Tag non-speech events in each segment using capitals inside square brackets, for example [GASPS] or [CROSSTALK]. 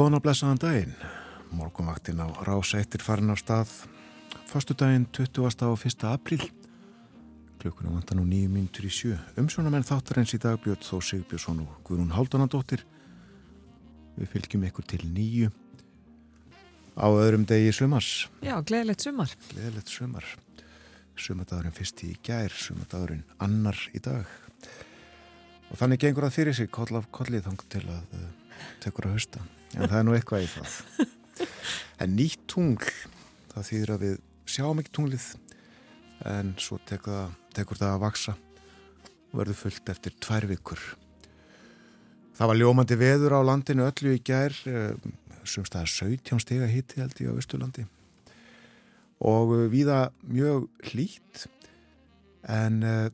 Góðan að blessaðan daginn, morgunvaktin á Rás 1 farin á stað, fastu daginn 20. og 1. apríl, klukkuna vanta nú nýjum myndur í sjö. Umsjónamenn þáttar eins í dag Björn Þó Sigbjörnsson og Guðrún Háldanadóttir. Við fylgjum ykkur til nýju á öðrum degi sumars. Já, gleðilegt sumar. Gleðilegt sumar. Sumadagurinn fyrst í gær, sumadagurinn annar í dag. Og þannig gengur það fyrir sig koll af kollið þang til að uh, tekur að hausta en það er nú eitthvað í það. En nýtt tungl það þýðir að við sjáum ekki tunglið en svo tekur, tekur það að vaksa og verður fullt eftir tvær vikur. Það var ljómandi veður á landinu öllu í gær eh, semst það er 17 steg að hitti held ég á Östurlandi og eh, viða mjög hlýtt en eh,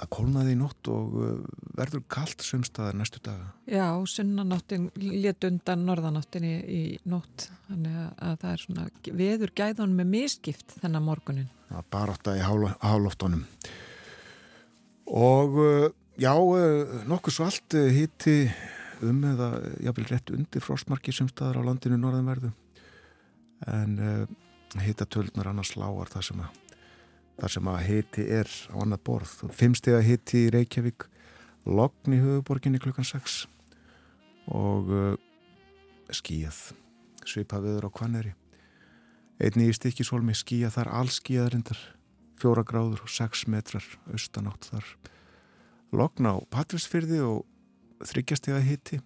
að kólnaði í nótt og uh, verður kallt sumstaðar næstu daga. Já, sunnanáttin let undan norðanáttin í, í nótt þannig að það er svona veður gæðan með miskipt þennan morgunin. Það bara átt að í hálóftunum og uh, já, uh, nokkuð svo allt hitti um eða jáfnvel rétt undir frostmarki sumstaðar á landinu norðanverðu en hitta tölnar annars lágar það sem að þar sem að hiti er á annað borð. Fimmstega hiti í Reykjavík logn í höfuborginni klukkan 6 og uh, skíjað svipað viður á Kvanneri einni í stikkisvolmi skíjað þar allskíjaðarindar fjóra gráður og 6 metrar austanátt þar. Logn á Patrísfyrði og þryggjastega hiti.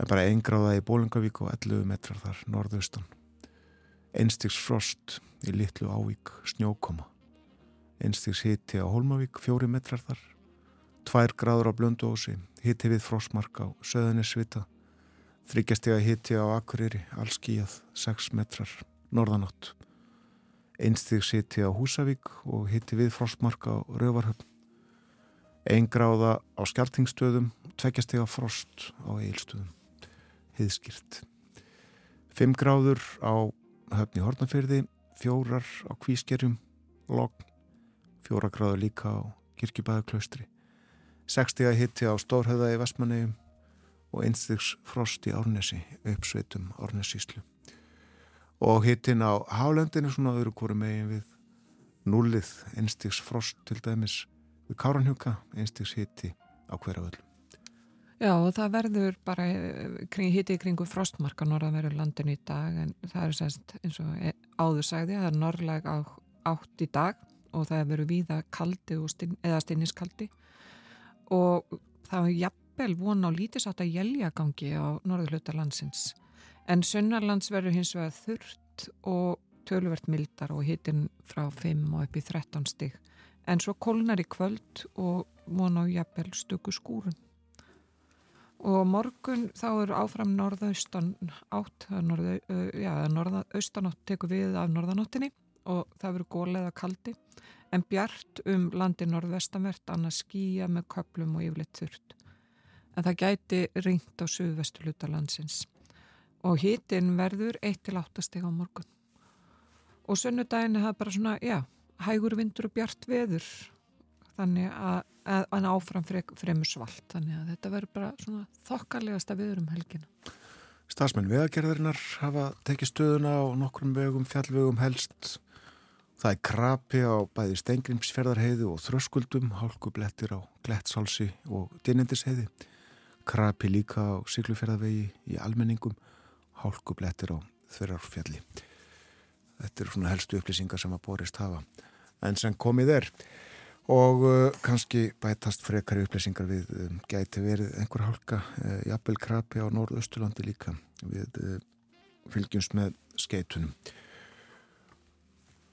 En bara einn gráða í Bólingavík og 11 metrar þar norðaustan einstiks frost í litlu ávík snjókoma. Einstiks hitti á Holmavík fjóri metrar þar. Tvær gráður á Blönduósi hitti við frostmark á Söðanisvita þryggjastega hitti á Akureyri allskíjað 6 metrar norðanátt. Einstiks hitti á Húsavík og hitti við frostmark á Rövarhöfn einn gráða á Skeltingstöðum tveggjastega frost á Eilstöðum hiðskýrt 5 gráður á höfn í Hortnafyrði, fjórar á Kvískerjum, logn, fjóra gráður líka á Kirkjubæðaklaustri, 60 hitti á Stórhauða í Vestmannegjum og einstigs frost í Árnesi, uppsveitum Árnesíslu. Og hittin á Hálendinu svona öðru kóru megin við nullið einstigs frost til dæmis við Káranhjúka, einstigs hitti á hverja öllum. Já og það verður bara eh, hitti kringu frostmarka norðanverður landinu í dag en það er sérst eins og e, áður sagði að það er norðleg átt í dag og það er verið víða kaldi stinn, eða stinniskaldi. Og það er jafnvel von á lítisátt að jæljagangi á norðurluta landsins. En sunnarlands verður hins vegar þurrt og tölvert mildar og hittin frá 5 og upp í 13 stig. En svo kólnar í kvöld og von á jafnvel stöku skúrun og morgun þá eru áfram norðaustan átt norða, já, norðaustan átt tekur við af norðanáttinni og það verður góleða kaldi. En bjart um landi norðvestanvert annars skýja með köplum og yfirleitt þurft en það gæti ringt á suðvestu luta landsins. Og hítinn verður 1-8 steg á morgun. Og sunnudaginn er það bara svona, já, hægur vindur og bjart veður þannig að en áfram fremur svalt. Þannig að þetta verður bara svona þokkarlegasta viður um helgina. Stafsmenn vegagerðarinnar hafa tekið stöðuna á nokkrum vegum, fjallvegum helst. Það er krapi á bæði stengrimsferðarheiðu og þröskuldum hálkublettir á glettsálsi og dinendisheiði krapi líka á sykluferðarvegi í almenningum hálkublettir á þverjarfjalli þetta eru svona helstu upplýsingar sem að borist hafa. En sem komið er og uh, kannski bætast frekari upplýsingar við um, gæti verið einhver hálka uh, jafnvel krapi á norðausturlandi líka. Við uh, fylgjumst með skeitunum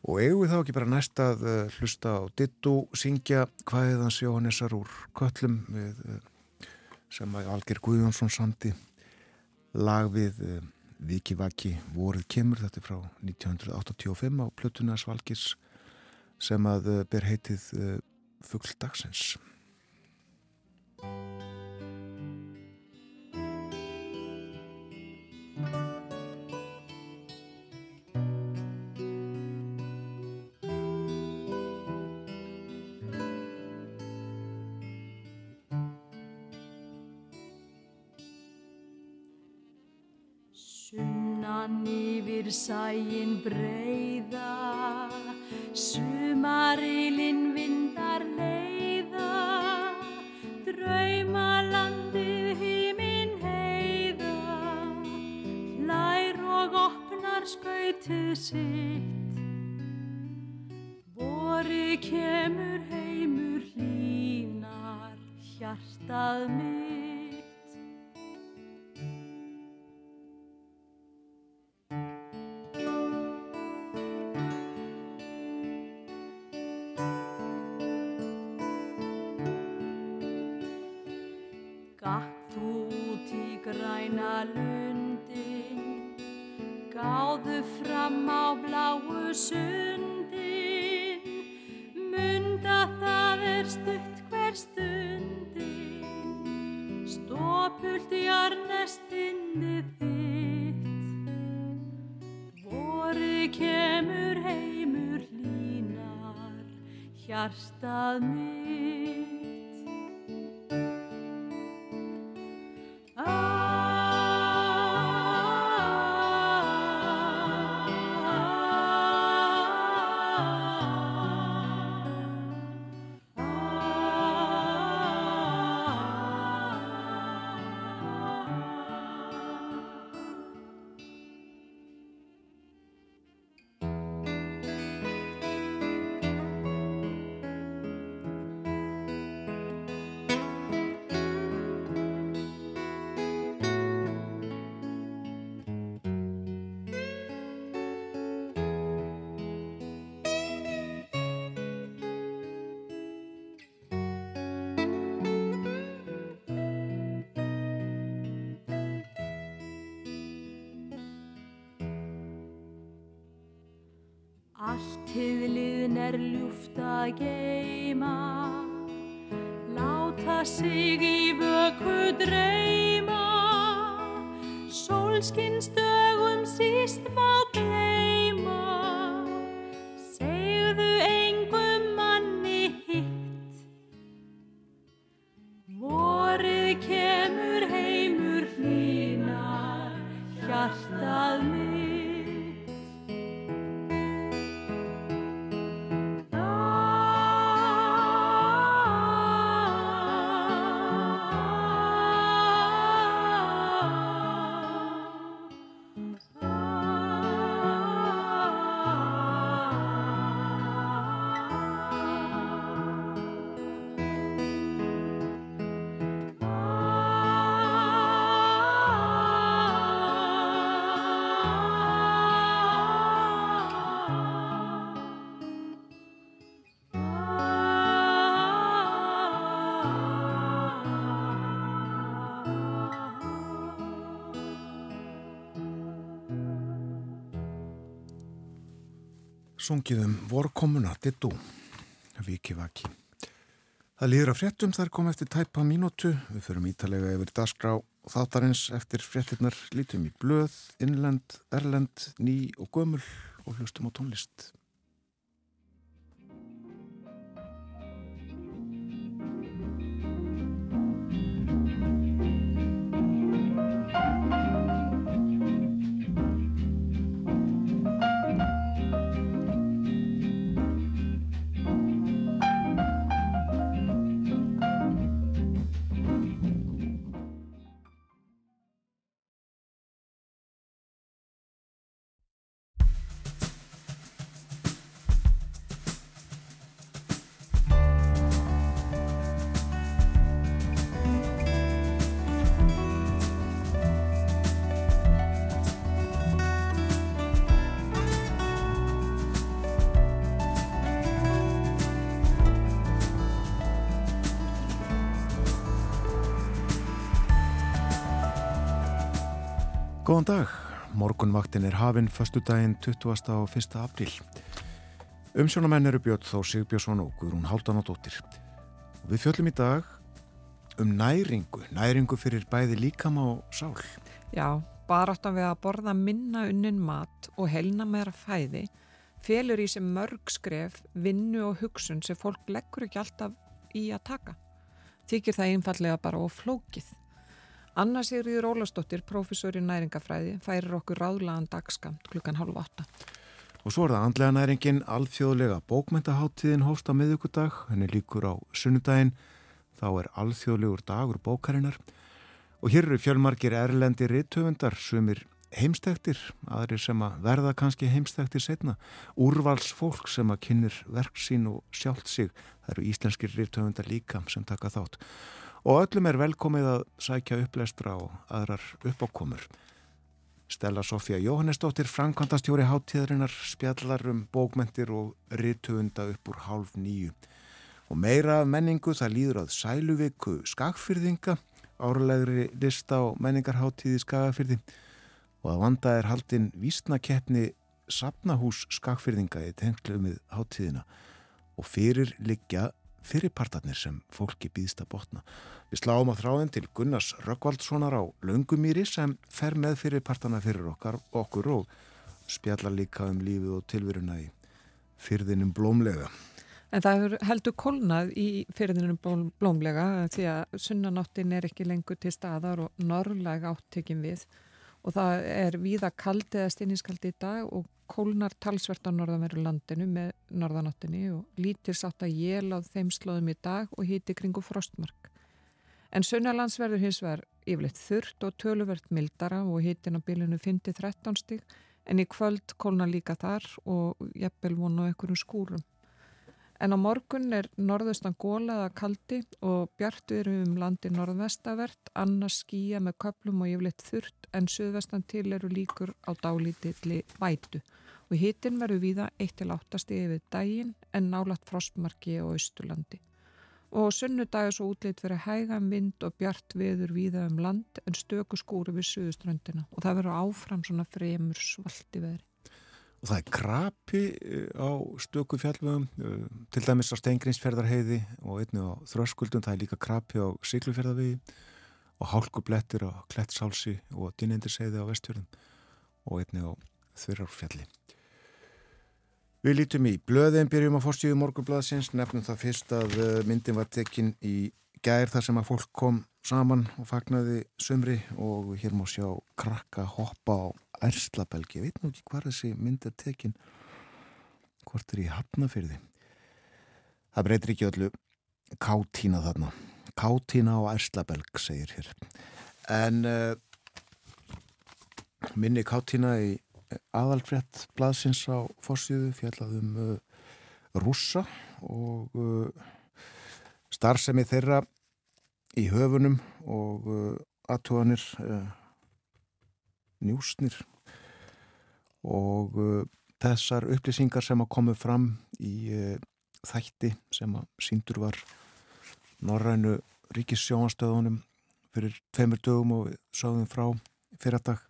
og eigum við þá ekki bara næst að uh, hlusta á dittu, syngja hvaðiðans Jóhannesar úr köllum við, uh, sem að Alger Guðjónsson samti lag við uh, Viki Vaki voruð kemur þetta er frá 1985 á Plutunas Valgirs sem að uh, ber heitið uh, Fuggl-dagsins. Sunnan Gakk þú út í græna lundin, gáðu fram á bláu sundin, munda það er stutt hver stundin, stópult jarnestinni þitt. Vori kemur heimur hlínar, hjartað mitt. Að geima, láta sig í vöku dreyma, sólskinsdögum síst má Sungiðum vorkomuna dittu, viki vaki. Það líður að fréttum þar kom eftir tæpa mínútu. Við förum ítalega yfir dagskrá þáttarins eftir fréttinnar lítum í blöð, innlend, erlend, ný og gömul og hlustum á tónlist. Góðan dag, morgunvaktin er hafinn förstu daginn 20. og 1. apríl. Umsjónamenn eru Björn Þó Sigbjörnsson og Guðrún Haldanadóttir. Við fjöllum í dag um næringu, næringu fyrir bæði líkama og sál. Já, baráttan við að borða minna unnin mat og helna meira fæði felur í sem mörg skref, vinnu og hugsun sem fólk leggur ekki alltaf í að taka. Þykir það einfallega bara og flókið. Anna Sigriður Ólastóttir, professor í næringafræði, færir okkur ráðlagan dagskamt klukkan halv åtta. Og svo er það andlega næringin, alþjóðlega bókmyndaháttíðin hóst á miðugudag, henni líkur á sunnudaginn, þá er alþjóðlegur dagur bókarinnar. Og hér eru fjölmarkir erlendi rittöfundar, sumir heimstæktir, aðrir sem að verða kannski heimstæktir setna, úrvals fólk sem að kynir verk sín og sjálft sig, það eru íslenskir rittöfundar líka sem taka þátt og öllum er velkomið að sækja uppleistra og aðrar uppákomur. Stella Sofía Jóhannesdóttir, Frankvandastjóri Háttíðarinnar, spjallar um bókmentir og rittöfunda upp úr hálf nýju. Og meira menningu það líður að sæluviku skagfyrðinga, árlegri lista og menningarháttíði skagafyrði og að vanda er haldinn vísnakeppni Sapnahús skakfyrðinga í tenglumið háttíðina og fyrir liggja fyrirpartarnir sem fólki býðst að botna. Við sláum á þráðin til Gunnars Rökkvaldssonar á Laungumýri sem fer með fyrirpartarna fyrir okkar, okkur og spjalla líka um lífið og tilveruna í fyrðinum blómlega. En það heldur kolnað í fyrðinum blómlega því að sunnanáttin er ekki lengur til staðar og norrlega áttekjum við og það er víða kald eða stinniskaldi í dag og kólnar talsvert á norðanveru landinu með norðanáttinni og lítir sátt að jél á þeim slóðum í dag og híti kringu frostmark. En sunnalands verður hins vegar yfirleitt þurrt og töluvert mildara og hítin á bylunu 5-13 stig en í kvöld kólnar líka þar og jafnvel vonu ekkurum skúrum. En á morgun er norðustan gólaða kaldi og bjart við erum um landi norðvestavert, annars skýja með köplum og yfirleitt þurrt en suðvestan til eru líkur á dálítilli vætu. Og hitin verður víða 1-8 stigi við daginn en nálagt frostmarki á Östurlandi. Og sunnudag er svo útlýtt verið hægam vind og bjart viður víða um land en stöku skúri við suðuströndina og það verður áfram svona fremur svalti veðri og það er krapi eh, á stöku fjallvögum eh, til dæmis á Steingrinsferðarheiði og einni á Þröskuldum, það er líka krapi á Siglufjörðavegi og hálkublettir á Klettsálsi og Dynendisheiði á Vestfjörðum og einni á Þurrarfjalli Við lítum í blöðin, byrjum á fórstíðu morgublaðsins, nefnum það fyrst að eh, myndin var tekinn í gær þar sem að fólk kom saman og fagnaði sömri og hér má sjá krakka hoppa á Erslabelgi, ég veit nú ekki hvað þessi mynd er tekin hvort er í hafnafyrði það breytir ekki öllu. Kátína þarna. Kátína á Erslabelg segir hér. En uh, minni kátína í aðalfrétt blaðsins á fórsíðu fjallaðum uh, rússa og uh, starfsemi þeirra í höfunum og aðtúanir njúsnir og uh, þessar upplýsingar sem að komu fram í uh, þætti sem að síndur var Norrænu ríkissjónastöðunum fyrir tveimur dögum og sáðum frá fyrardag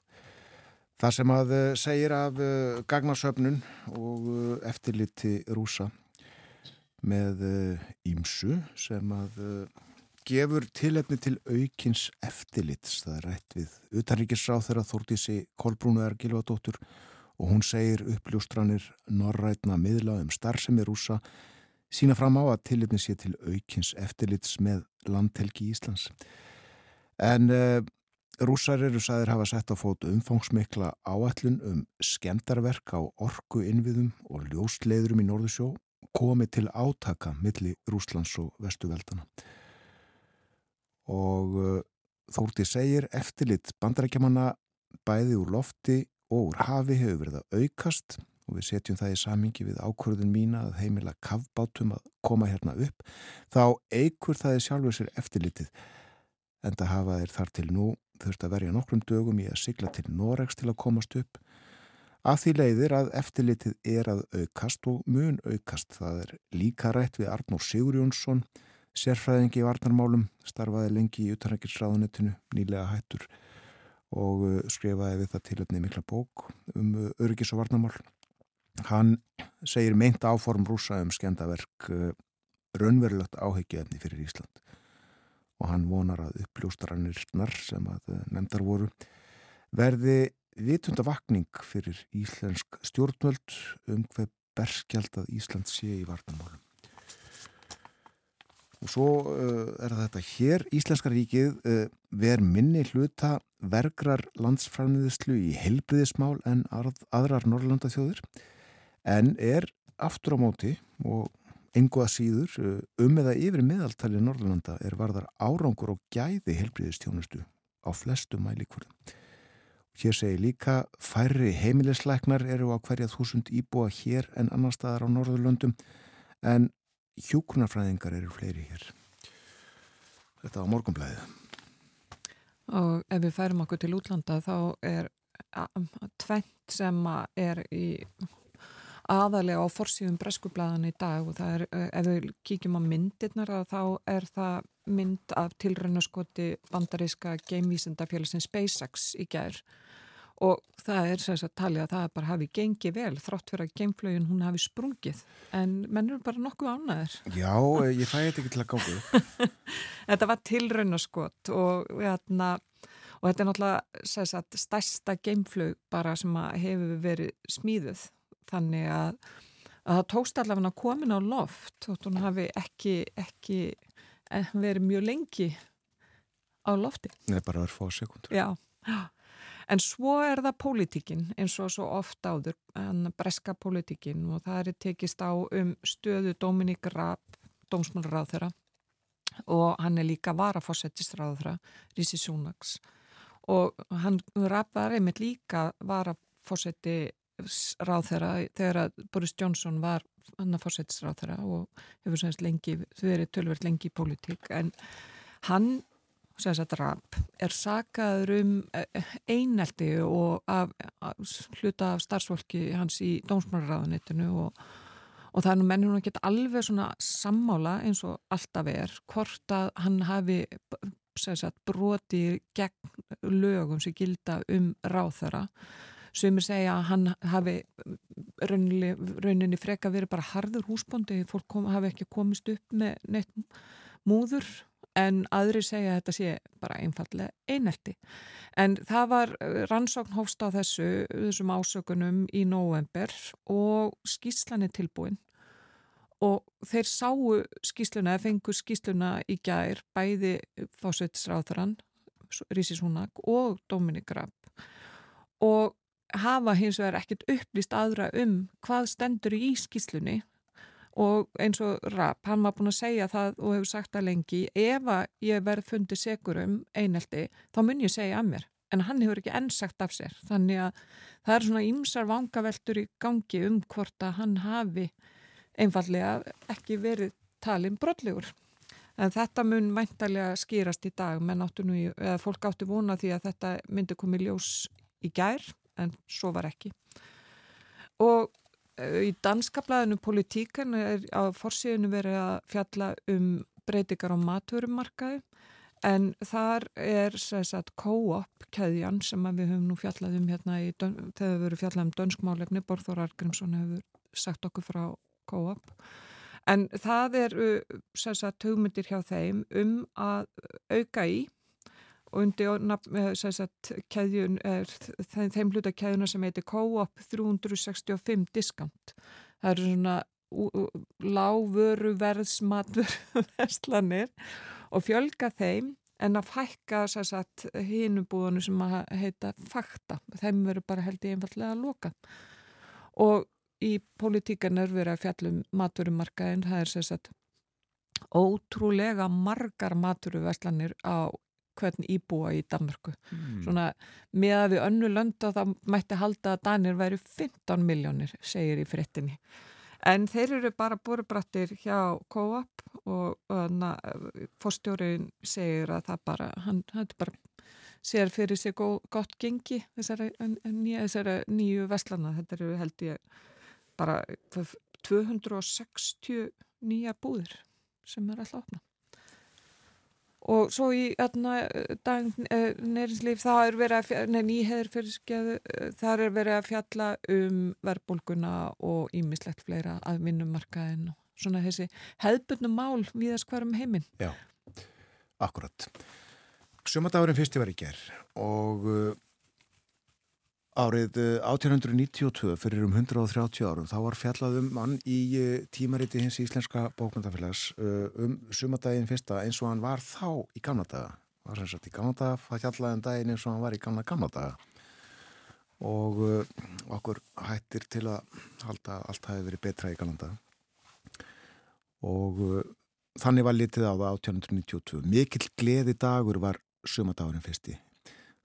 það sem að uh, segir af uh, gagnasöfnun og uh, eftirliti rúsa með ímsu uh, sem að gefur tilefni til aukins eftirlits. Það er rætt við utanríkisráð þeirra Þórtísi Kolbrúnu Ergilvadóttur og hún segir uppljóstranir norrætna miðla um starfsemi rúsa sína fram á að tilefni sé til aukins eftirlits með landhelgi Íslands. En uh, rúsar eru sæðir hafa sett á fótu umfangsmikla áallun um skemdarverk á orgu innviðum og ljósleiðurum í Norðursjó komið til átaka milli Rúslands og Vestuveldana og uh, Þórti segir eftirlit bandarækjamanna bæði úr lofti og úr hafi hefur verið að aukast. Og við setjum það í samingi við ákvörðun mína að heimila kavbátum að koma hérna upp. Þá eikur það í sjálfur sér eftirlitið en það hafa þeir þar til nú þurft að verja nokkrum dögum í að sigla til Noregs til að komast upp. Af því leiðir að eftirlitið er að aukast og mun aukast. Það er líka rætt við Arnór Sigurjónsson sérfræðingi í varnarmálum, starfaði lengi í utanrækilsráðunetinu, nýlega hættur og uh, skrifaði við það tilöfni mikla bók um uh, öryggis og varnarmál. Hann segir meint áform rúsa um skemdaverk raunverulegt áhyggjuefni fyrir Ísland og hann vonar að uppljóstaranirnar sem að nefndar voru verði vitunda vakning fyrir íslensk stjórnvöld um hver berskjald að Ísland sé í varnamálum. Og svo uh, er þetta hér, Íslenska ríkið uh, ver minni hluta vergrar landsframniðislu í helbriðismál en aðrar Norrlanda þjóður en er aftur á móti og engu að síður uh, um eða yfir meðaltali Norrlanda er varðar árangur og gæði helbriðistjónustu á flestu mælikvörðum. Hér segir líka færri heimilisleiknar eru á hverja þúsund íbúa hér en annar staðar á Norðurlöndum en hjókunarfræðingar eru fleiri hér. Þetta á morgunblæðið. Og ef við færum okkur til útlanda þá er tvent sem er í aðalega á forsíðum breskublaðan í dag og það er, ef við kíkjum á myndirnar þá er það mynd af tilraunaskoti bandaríska geimvísendafélagsins SpaceX í gerð og það er sæs að talja að það bara hafi gengið vel þrátt fyrir að geimflögin hún hafi sprungið. En menn eru bara nokkuð ánæður Já, ég fæ þetta ekki til að gáða [LAUGHS] Þetta var tilraunaskot og, hérna, og þetta er náttúrulega að stærsta geimflög bara sem hefur verið smíðuð. Þannig að, að það tókst allavega komin á loft og hún hafi ekki, ekki eh, verið mjög lengi á lofti. Nei, bara verið fá sekundur Já, já En svo er það pólitíkin eins og svo oft áður, en breska pólitíkin og það er tekist á um stöðu Dominík Raab, dómsmálráð þeirra og hann er líka varafósettistráð þeirra, Rísi Súnags og hann Raab var einmitt líka varafósetti ráð þeirra þegar Boris Johnson var hann að fósettistráð þeirra og hefur semst lengi, þau eru tölvert lengi í pólitík. En hann Rapp, er sagaður um eh, einelti og af, hluta af starfsfólki hans í dómsmálaráðanitinu og, og það er nú mennum að geta alveg svona sammála eins og alltaf er hvort að hann hafi sagt, broti gegn lögum sem gilda um ráþara sem er segja að hann hafi rauninni, rauninni freka verið bara harður húsbóndi, fólk kom, hafi ekki komist upp með neitt múður en aðri segja að þetta sé bara einfallega einelti. En það var eh, rannsókn hófst á þessu, þessum ásökunum í november og skýslan er tilbúin og þeir sáu skýsluna, fengu skýsluna í gær, bæði fósveitisráðurann, Rísi Súnak og Dominik Rapp og hafa hins vegar ekkert upplýst aðra um hvað stendur í skýslunni og eins og Rapp, hann var búin að segja það og hefur sagt það lengi, ef að ég verð fundið segur um einelti þá mun ég segja að mér, en hann hefur ekki enn sagt af sér, þannig að það er svona ymsar vangaveltur í gangi um hvort að hann hafi einfallega ekki verið talin brotlegur. En þetta mun væntalega skýrast í dag, menn áttu nú, eða fólk áttu vona því að þetta myndi komið ljós í gær, en svo var ekki. Og í danska blæðinu Politíkan er á forsíðinu verið að fjalla um breytingar á matvörumarkaði. En þar er sagt, co-op keðjan sem við höfum nú fjallað um hérna í, þegar við verum fjallað um dönskmálefni, Borþór Argrímsson hefur sagt okkur frá co-op. En það er sagt, hugmyndir hjá þeim um að auka í og undir keðjun er þeim hluta keðjuna sem heitir Co-op 365 diskant. Það eru svona lágvöru verðsmatur verslanir og fjölga þeim en að fækka hínubúðanu sem að heita fakta. Þeim verður bara held í einfallega að loka. Og í politíkan er verið að fjallum maturumarkaðin, það er sérsagt ótrúlega margar maturuverslanir á hvern íbúa í Danmörku. Mm. Svona með að við önnu lönda þá mætti halda að Danir væri 15 miljónir, segir í frittinni. En þeir eru bara búrbrattir hjá Co-op og fórstjórin segir að það bara, hann, hann bara sér fyrir sig góð, gott gengi þessari, nýja, þessari nýju vestlana. Þetta eru held ég bara 260 nýja búðir sem er alltaf opna. Og svo í dag neyrinslíf það er verið að fyrir skeðu það er verið að fjalla um verbulguna og ímislegt fleira að vinnumarkaðin og svona þessi hefðbundum mál viðast hverjum heiminn. Já, akkurat. Sjömadagurinn fyrsti var í gerð og uh, árið 1892 uh, fyrir um 130 árum þá var fjallaðum mann í uh, tímariti hins íslenska bókmyndafélags um sjömadaginn fyrsta eins og hann var þá í gamla daga. Var sem sagt í gamla daga, það fjallaði um daginn eins og hann var í gamla gamla daga. Og okkur hættir til að halda allt hafi verið betra í gamla daga. Og þannig var litið á það 1892 mikill gleði dagur var sumadagurinn fyrsti.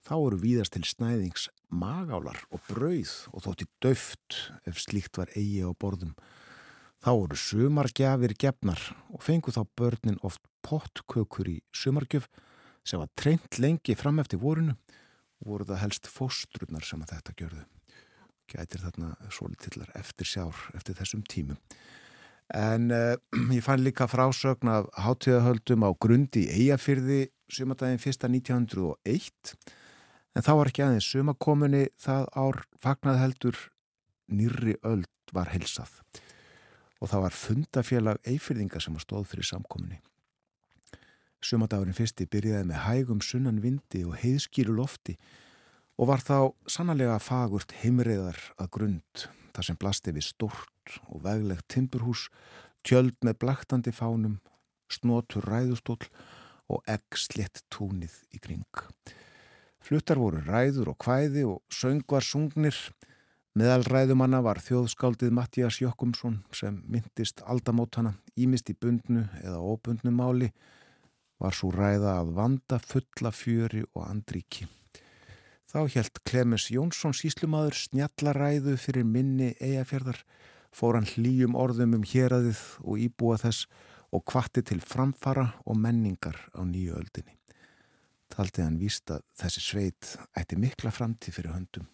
Þá eru víðast til snæðings magálar og brauð og þótti döft ef slíkt var eigi á borðum. Þá eru sumargjafir gefnar og fengu þá börnin oft pottkökur í sumargjöf sem var treynt lengi fram eftir vorinu og voru það helst fóstrurnar sem að þetta gjörðu. Gætir þarna svolítillar eftir sjár eftir þessum tímum. En uh, [CLEARS THROAT] ég fann líka frásögn af hátíðahöldum á grundi í Eyjafyrði sumadaginn fyrsta 1901 en þá var ekki aðeins sumakomunni það ár fagnað heldur nýri öld var helsað og það var fundafélag eifyrðinga sem stóð fyrir samkominni. Sumadagurinn fyrsti byrjaði með hægum sunnan vindi og heiðskýru lofti og var þá sannlega fagurt heimriðar að grund þar sem blasti við stort og veglegt timburhús, tjöld með blaktandi fánum, snotur ræðustól og egg slitt túnið í kring. Fluttar voru ræður og kvæði og söngvar sungnir. Meðal ræðumanna var þjóðskáldið Mattías Jokkumsson sem myndist aldamótana, ímist í bundnu eða óbundnu máli, var svo ræða að vanda fulla fjöri og andríki. Þá helt Klemens Jónsson síslumadur snjallaræðu fyrir minni eigafjörðar, fór hann hlýjum orðum um héradið og íbúa þess og kvatti til framfara og menningar á nýju öldinni. Taldi hann víst að þessi sveit ætti mikla framtíð fyrir höndum.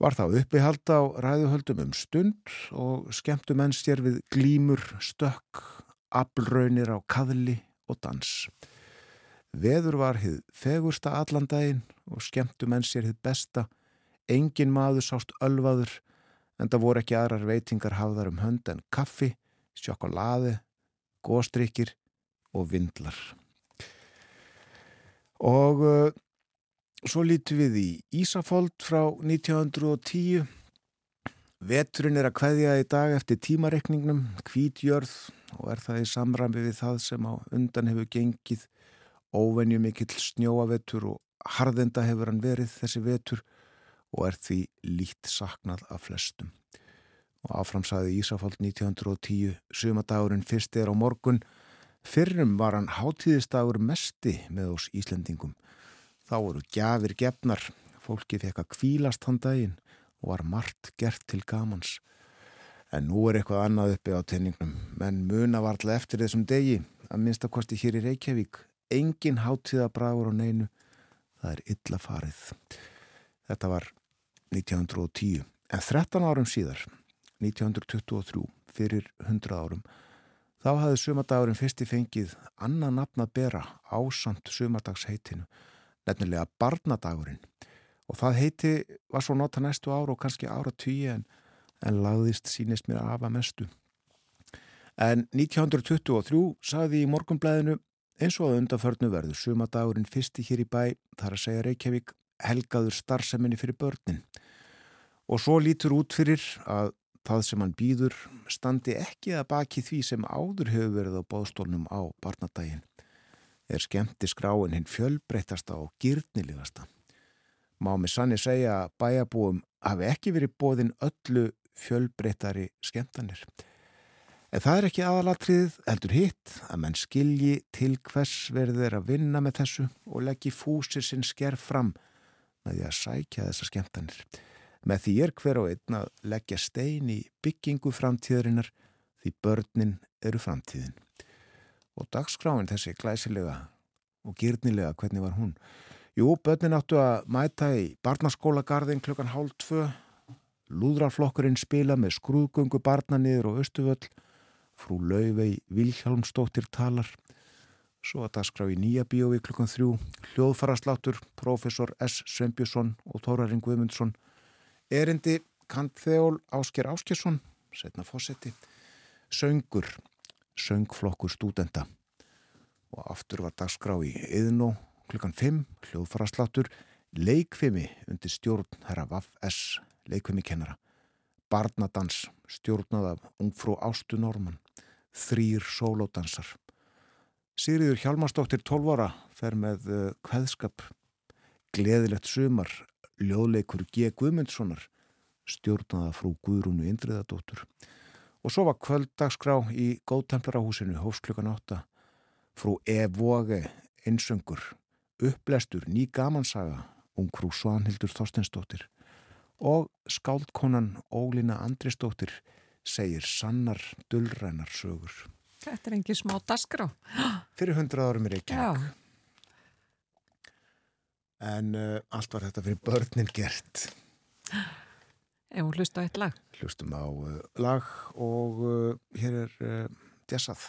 Var þá uppihald á ræðuhöldum um stund og skemmtu menn sér við glímur, stökk, ablraunir á kaðli og dans. Veður var hið fegursta allandaginn og skemmtu menn sér hið besta. Engin maður sást ölvaður en það voru ekki aðrar veitingar hafðar um hönd en kaffi, sjokolade góstrykkir og vindlar. Og uh, svo lítum við í Ísafold frá 1910. Veturinn er að kveðja í dag eftir tímarekningnum, kvítjörð og er það í samræmi við það sem á undan hefur gengið óvenju mikill snjóavetur og harðenda hefur hann verið þessi vetur og er því lít saknað af flestum og áframsaði Ísafald 1910 sumadagurinn fyrst er á morgun fyrrum var hann hátíðistagur mesti með oss Íslendingum. Þá voru gjafir gefnar fólki fekk að kvílast hann daginn og var margt gert til gamans. En nú er eitthvað annað uppi á tenningnum menn muna varðlega eftir þessum degi að minnstakosti hér í Reykjavík. Engin hátíðabragur á neinu. Það er illa farið. Þetta var 1910 en 13 árum síðar 1923 fyrir 100 árum þá hafði sumadagurinn fyrsti fengið annað nafn að bera ásamt sumadagsheitinu nefnilega barnadagurinn. Og það heiti var svo nota næstu ára og kannski ára tíu en, en lagðist sínist mér af að mestu. En 1923 saði í morgunblæðinu eins og að undanförnu verður sumadagurinn fyrsti hér í bæ þar að segja Reykjavík helgaður starfseminni fyrir börnin. Og svo lítur út fyrir að það sem hann býður standi ekki að baki því sem áður hefur verið á bóðstólnum á barnadaginn er skemmti skráin hinn fjölbreytasta og gyrnilegasta. Má með sanni segja að bæjabúum hafi ekki verið bóðin öllu fjölbreytari skemmtanir. En það er ekki aðalatrið heldur hitt að menn skilji til hvers verður að vinna með þessu og leggji fúsir sinn skerf fram með því að sækja þessa skemmtanir. Með því er hver og einn að leggja stein í byggingu framtíðarinnar því börnin eru framtíðin. Og dagskráin þessi glæsilega og gyrnilega, hvernig var hún? Jú, börnin áttu að mæta í barnaskólagarðin klukkan hálf tvö, lúðraflokkurinn spila með skrúðgöngu barna niður og östuvöll, frú Lauvei Vilhjálmsdóttir talar, Svo að dagskrá í nýja bíói klukkan þrjú, hljóðfarasláttur, profesor S. Svembjusson og Tóraring Guðmundsson, erindi Kantþeól Ásker Áskersson, setna fósetti, söngur, söngflokkur stúdenda og aftur var dagskrá í yðnó klukkan 5, hljóðfarasláttur, leikfimi undir stjórn herra Vaff S. leikfimi kennara, barnadans stjórnað af ungfrú Ástu Norman, þrýr sólódansar, Sigriður Hjalmarsdóttir 12 ára fer með uh, kveðskap. Gleðilegt sumar Ljóðleikur G. Guðmundssonar stjórnaða frú Guðrúnu Indriðadóttur og svo var kvöldagskrá í Góðtemplarahúsinu hófsklukkan 8 frú E. Vóge einsöngur upplestur ný gamansaga ung frú Svanhildur Þorstensdóttir og skáldkonan Ólína Andrisdóttir segir sannar dullrænar sögur Þetta er engin smá dasgrá. [GASPS] Fyrir hundrað árum er ekki Já, En uh, allt var þetta fyrir börnin gert. ef hún hlusta á eitt lag. Hlustum á uh, lag og uh, hér er Dessað.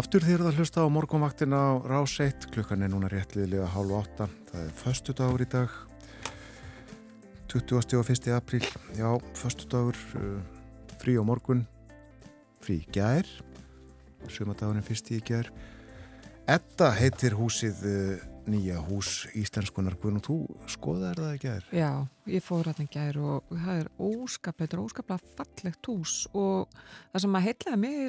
Aftur þér að hlusta á morgunvaktin á Rás 1, klukkan er núna réttliðilega hálf 8, það er förstu dagur í dag 20. og 1. apríl já, förstu dagur uh, frí á morgun frí gær sumadagurinn fyrst í gær Edda heitir húsið uh, nýja hús íslenskunar Guðnum, þú skoðaði það í gær? Já, ég fór að það gær og það er er óskaplega fallegt hús og það sem að heitlega mig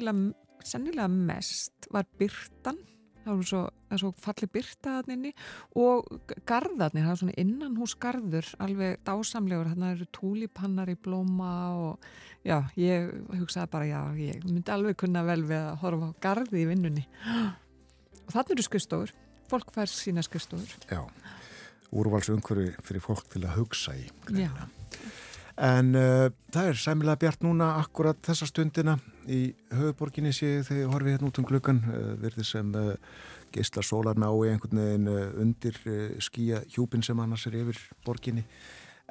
sennilega mest var byrtan það er svo, svo falli byrtaðninni og gardarnir, það er svona innanhúsgarður alveg dásamlegur, þannig að það eru túlipannar í blóma og já, ég hugsaði bara já, ég myndi alveg kunna vel við að horfa á gardi í vinnunni. Og þannig eru skustofur fólk fær sína skustofur Já, úrvalsumhverfi fyrir fólk til að hugsa í greina. En uh, það er sæmilega bjart núna akkurat þessa stundina í höfuborginni séu þegar horfið hérna út um glöggan uh, verður sem uh, geysla sólar ná í einhvern veginn undir skýja hjúpin sem annars er yfir borginni.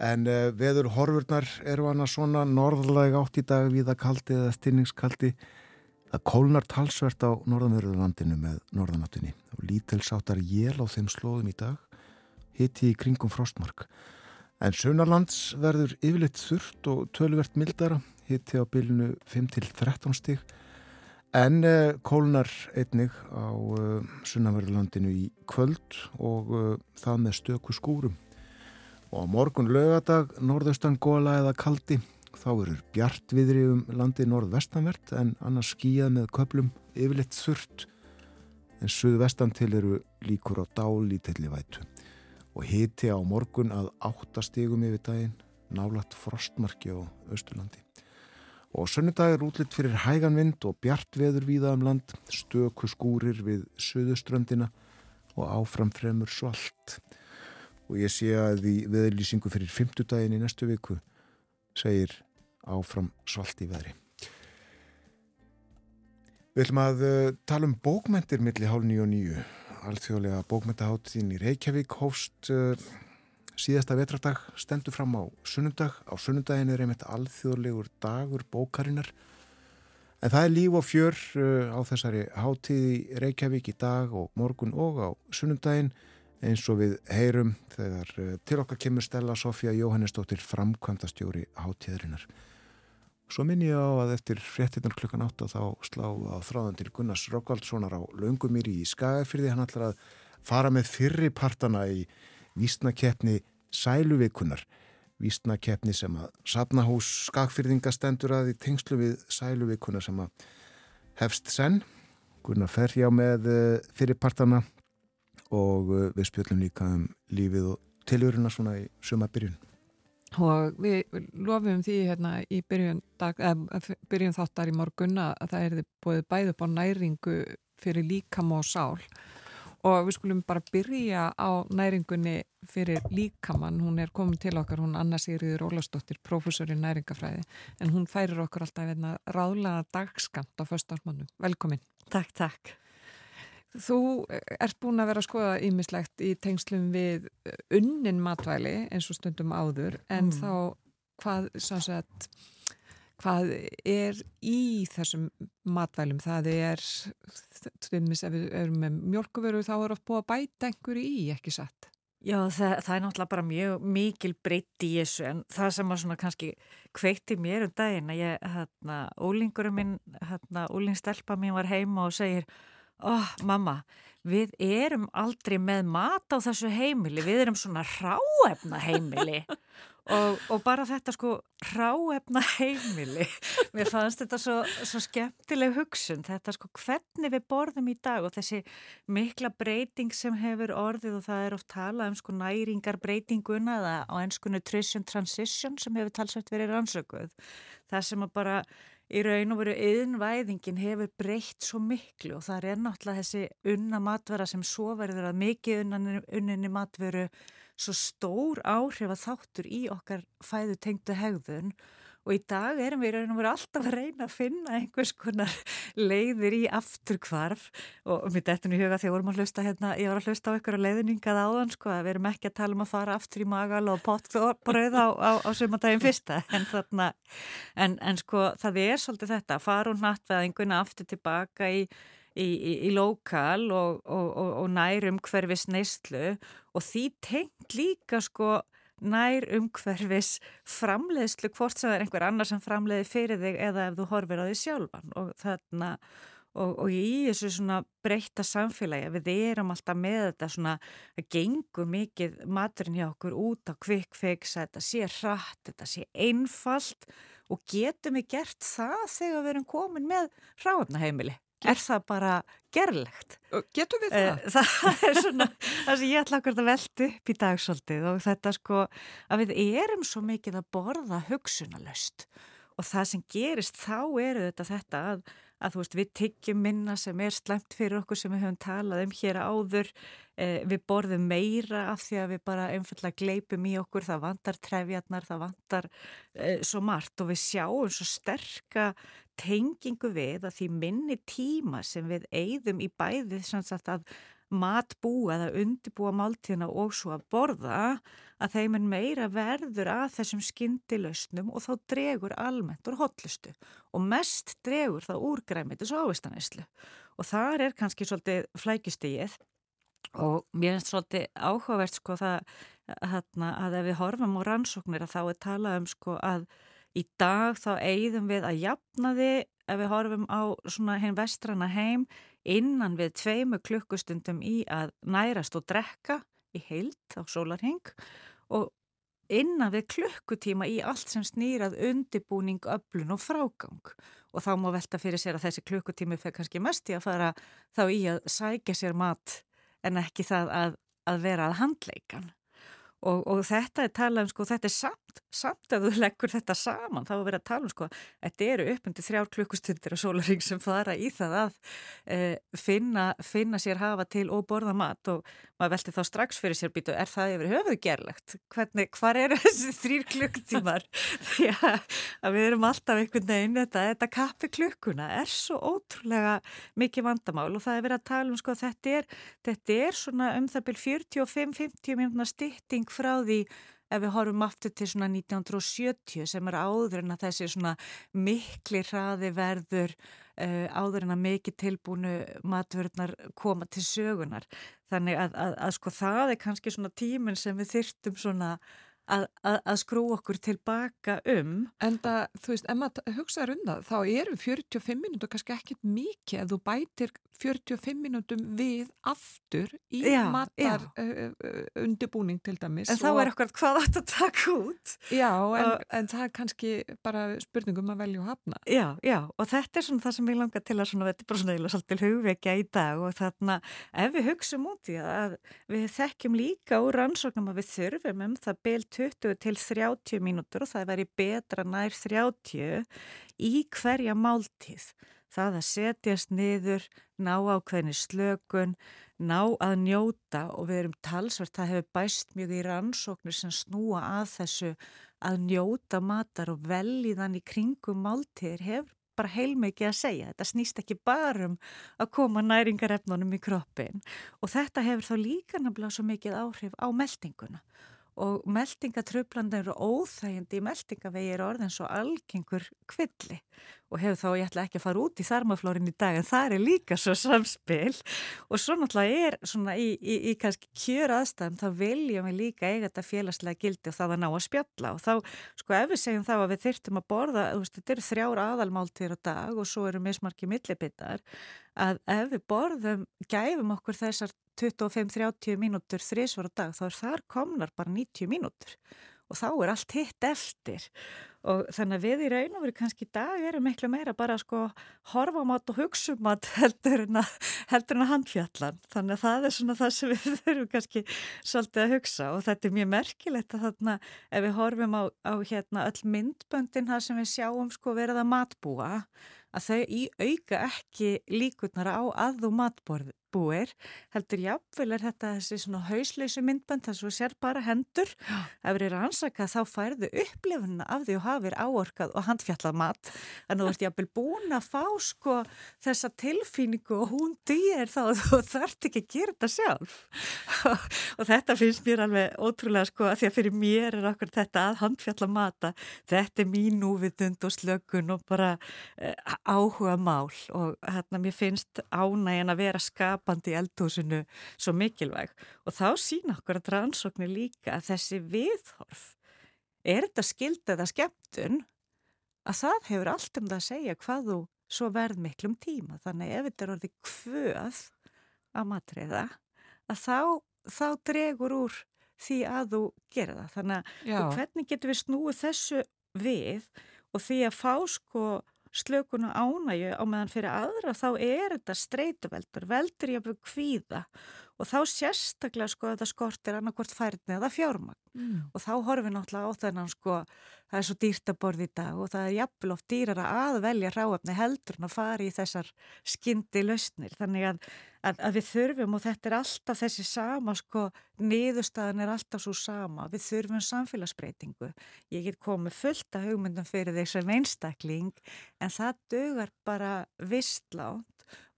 En veður horfurnar eru annars svona norðlega átt í dag við að kaldi eða stinningskaldi. Það kólnar talsvert á norðanverðurlandinu með norðanáttinni og lítelsáttar jél á þeim slóðum í dag hitti í kringum frostmark. En Sunnarlands verður yfirleitt þurft og tölvert mildara, hitti á bylunu 5-13 stík, en uh, kólnar einnig á uh, Sunnarverðurlandinu í kvöld og uh, það með stöku skúrum. Og morgun lögadag, norðaustan góla eða kaldi, þá verður bjart viðri um landi norðvestanvert en annars skíjað með köplum yfirleitt þurft, en suðvestan til eru líkur á dálítilli vætu og hiti á morgun að áttastígum yfir daginn, nálagt frostmarki á Östurlandi. Og sönnudag er útlitt fyrir hægan vind og bjart veður víða um land, stöku skúrir við söðuströndina og áfram fremur svalt. Og ég sé að í veðurlýsingu fyrir fymtudaginn í næstu viku segir áfram svalt í veðri. Við ætlum að uh, tala um bókmentir millir hálf nýju og nýju alþjóðlega bókmyndaháttíðin í Reykjavík hófst uh, síðasta vetradag stendur fram á sunnundag. Á sunnundagin er einmitt alþjóðlegur dagur bókarinnar en það er líf og fjör uh, á þessari háttíði í Reykjavík í dag og morgun og á sunnundagin eins og við heyrum þegar uh, til okkar kemur Stella Sofía Jóhannesdóttir framkvæmdastjóri háttíðarinnar. Svo minn ég á að eftir fréttinnar klukkan 8 þá slá á þráðan til Gunnars Rokkvaldssonar á Laungumýri í Skagafyrði. Hann ætlar að fara með fyrripartana í vísnakeppni Sæluveikunar. Vísnakeppni sem að Sapnahús Skagfyrðinga stendur að í tengslu við Sæluveikunar sem að hefst senn. Gunnar fer hjá með eh, fyrripartana og eh, við spjöldum líka um lífið og tilurina svona í suma byrjun og við lofum því hérna í byrjun, dag, eh, byrjun þáttar í morgun að það er búið bæð upp á næringu fyrir líkam og sál og við skulum bara byrja á næringunni fyrir líkamann. Hún er komin til okkar, hún Anna Sigriður Ólastóttir, professor í næringafræði en hún færir okkur alltaf hérna ráðlega dagskamt á föstarsmannu Velkomin. Takk, takk. Þú eh, ert búin að vera að skoða ímislegt í tengslum við eh, unnin matvæli eins og stundum áður. En mm. þá hvað, sagt, hvað er í þessum matvælum? Það er, tvimis, ef við erum með mjölkuveru þá er oft búið að bæta einhverju í, ekki satt? Já, það, það er náttúrulega bara mjög mikil breytt í þessu en það sem að svona kannski kveikti mér um daginn að ég, hérna, ólingurum minn, hérna, ólingstelpa mín var heima og segir oh, mamma, við erum aldrei með mat á þessu heimili, við erum svona ráefna heimili [LAUGHS] og, og bara þetta sko ráefna heimili, mér fannst þetta svo, svo skemmtileg hugsun, þetta sko hvernig við borðum í dag og þessi mikla breyting sem hefur orðið og það er oft talað um sko næringar breytinguna eða á ennsku nutrition transition sem hefur talsvægt verið rannsökuð, það sem að bara í raun og veru yðnvæðingin hefur breytt svo miklu og það er náttúrulega þessi unna matvera sem svo verður að mikið unninni matveru svo stór áhrif að þáttur í okkar fæðu tengdu hegðun og í dag erum við erum alltaf að reyna að finna einhvers konar leiðir í afturkvarf og mitt eftir í huga þegar vorum að hlusta hérna, ég var að hlusta á einhverja leiðningað áðan sko að við erum ekki að tala um að fara aftur í magal og pottbröð á, á, á sumandagin fyrsta en, þarna, en, en sko það er svolítið þetta fara og nattveðinguna aftur tilbaka í í, í, í lokal og, og, og nær umhverfis neyslu og því tengt líka sko nær umhverfis framleiðslu hvort sem það er einhver annar sem framleiði fyrir þig eða ef þú horfir á því sjálfan. Og þarna og, og í þessu svona breyta samfélagi við erum alltaf með þetta svona að gengur mikið maturinn hjá okkur út á kvikfix þetta sé hratt, þetta sé einfalt og getum við gert það þegar við erum komin með ráðnaheimili er það bara gerlegt Getur við það? Eh, [LAUGHS] það er svona það sem ég ætla okkur að velta upp í dagsóldið og þetta sko að við erum svo mikið að borða hugsunalöst og það sem gerist þá eru þetta þetta að að þú veist við tyggjum minna sem er slemt fyrir okkur sem við höfum talað um hér áður eh, við borðum meira af því að við bara einfallega gleipum í okkur það vantar trefjarnar, það vantar eh, svo margt og við sjáum svo sterka tengingu við að því minni tíma sem við eigðum í bæðið sem sagt að matbúa eða undibúa máltíðina og svo að borða að þeim er meira verður að þessum skyndilösnum og þá dregur almennt úr hotlustu og mest dregur það úr græmitis og ávistaneslu og þar er kannski svolítið flækistíið og mér finnst svolítið áhugavert sko það hérna, að ef við horfum á rannsóknir að þá er talað um sko að í dag þá eigðum við að jafna þið ef við horfum á svona hinn vestrana heim innan við tveimu klukkustundum í að nærast og drekka í heilt á sólarheng og innan við klukkutíma í allt sem snýrað undibúning, öflun og frágang. Og þá má velta fyrir sér að þessi klukkutími fyrir kannski mest í að fara þá í að sækja sér mat en ekki það að, að vera að handleikan. Og, og þetta er talað um sko, þetta er samt, samt að þú leggur þetta saman, þá er verið að tala um sko, þetta eru uppundi þrjár klukkustundir og sólaring sem fara í það að e, finna, finna sér hafa til og borða mat og maður velti þá strax fyrir sér býtu, er það yfir höfuð gerlegt? Hvernig, hvar eru [LAUGHS] þessi þrýr klukktímar? [LAUGHS] Því að við erum alltaf einhvern veginn, þetta, þetta kappi klukkuna er svo ótrúlega mikið vandamál og það er verið að tala um sko, þetta er, þetta er svona um það byrj 45-50 minúna stytting frá því ef við horfum aftur til svona 1970 sem er áður en að þessi svona mikli hraði verður uh, áður en að mikið tilbúinu matvörðnar koma til sögunar. Þannig að, að, að sko það er kannski svona tíminn sem við þyrtum svona að, að skrú okkur tilbaka um. En það, þú veist, ef maður hugsaður um það, þá eru 45 minútur kannski ekkit mikið að þú bætir 45 minútum við aftur í já, matar já. Uh, undirbúning til dæmis. En þá er okkar hvað átt að taka út. Já, en, og, en það er kannski bara spurningum að velja og hafna. Já, já, og þetta er svona það sem ég langar til að svona, þetta er bara svona eða svolítið hugvekja í dag og þarna ef við hugsaum út í að við þekkjum líka úr rannsóknum að við þurfum um það byl 20 til 30 mínútur og það væri betra nær 30 í hverja máltíð það að setjast niður, ná ákveðni slökun, ná að njóta og við erum talsvert, það hefur bæst mjög í rannsóknir sem snúa að þessu að njóta matar og velíðan í kringum máltíðir hefur bara heilmikið að segja. Þetta snýst ekki bara um að koma næringarefnunum í kroppin og þetta hefur þá líka nefnilega svo mikið áhrif á meldinguna og meldingatröflandir eru óþægindi í meldingavegi er orðin svo algengur kvilli. Og hefur þá, ég ætla ekki að fara út í þarmaflórin í dag en það er líka svo samspil. Og svo náttúrulega er svona í, í, í kannski kjör aðstæðum þá viljum við líka eiga þetta félagslega gildi og það að ná að spjalla. Og þá, sko ef við segjum þá að við þyrtum að borða, þú veist, þetta eru þrjár aðalmáltir á dag og svo eru mismarki millibittar að ef við borðum, gæfum okkur þessar 25-30 mínútur þrísvar á dag þá er þar komnar bara 90 mínútur. Og þá er allt hitt eftir. Og þannig að við í raun og veru kannski í dag erum miklu meira bara sko horfa mat og hugsa um mat heldur en að, heldur en að handfjallan. Þannig að það er svona það sem við [LAUGHS] þurfum kannski svolítið að hugsa. Og þetta er mjög merkilegt að þarna ef við horfum á, á hérna öll myndböndin það sem við sjáum sko verið að matbúa að þau í auka ekki líkurnar á að þú matborð búir, heldur jáfnvel er þetta þessi svona hausleysu myndband þess að sér bara hendur. Ef við erum ansakað þá færðu upplifuna af því og hafið áorkað og handfjallað mat. En þú ert jáfnvel búin að fá sko þessa tilfíningu og hún dýr þá þú þarft ekki að gera þetta sjálf. [LAUGHS] Og þetta finnst mér alveg ótrúlega sko að því að fyrir mér er okkur þetta að handfjallað mata þetta er mín úvitund og slökun og bara uh, áhuga mál og hérna mér finnst ánægin að vera skapandi eldhúsinu svo mikilvæg. Og þá sína okkur að rannsóknir líka að þessi viðhorf er þetta skild eða skemmtun? Að það hefur allt um það að segja hvað þú svo verð miklum tíma. Þannig ef þetta er orðið kvöð að matriða að þá, þá dregur úr því að þú gera það. Þannig að hvernig getur við snúið þessu við og því að fá sko slökun og ánægju á meðan fyrir aðra þá er þetta streytuveldur, veldur ég að byrja kvíða og þá sérstaklega sko það skortir annarkvort færni eða fjármagn. Mm. og þá horfum við náttúrulega á þennan sko það er svo dýrt að borði í dag og það er jafnvel oft dýrar að velja ráöfni heldur en að fara í þessar skyndi lausnir. Þannig að, að, að við þurfum og þetta er alltaf þessi sama sko niðurstaðan er alltaf svo sama við þurfum samfélagsbreytingu. Ég get komið fullt af hugmyndum fyrir þessum einstakling en það dögar bara vistlánt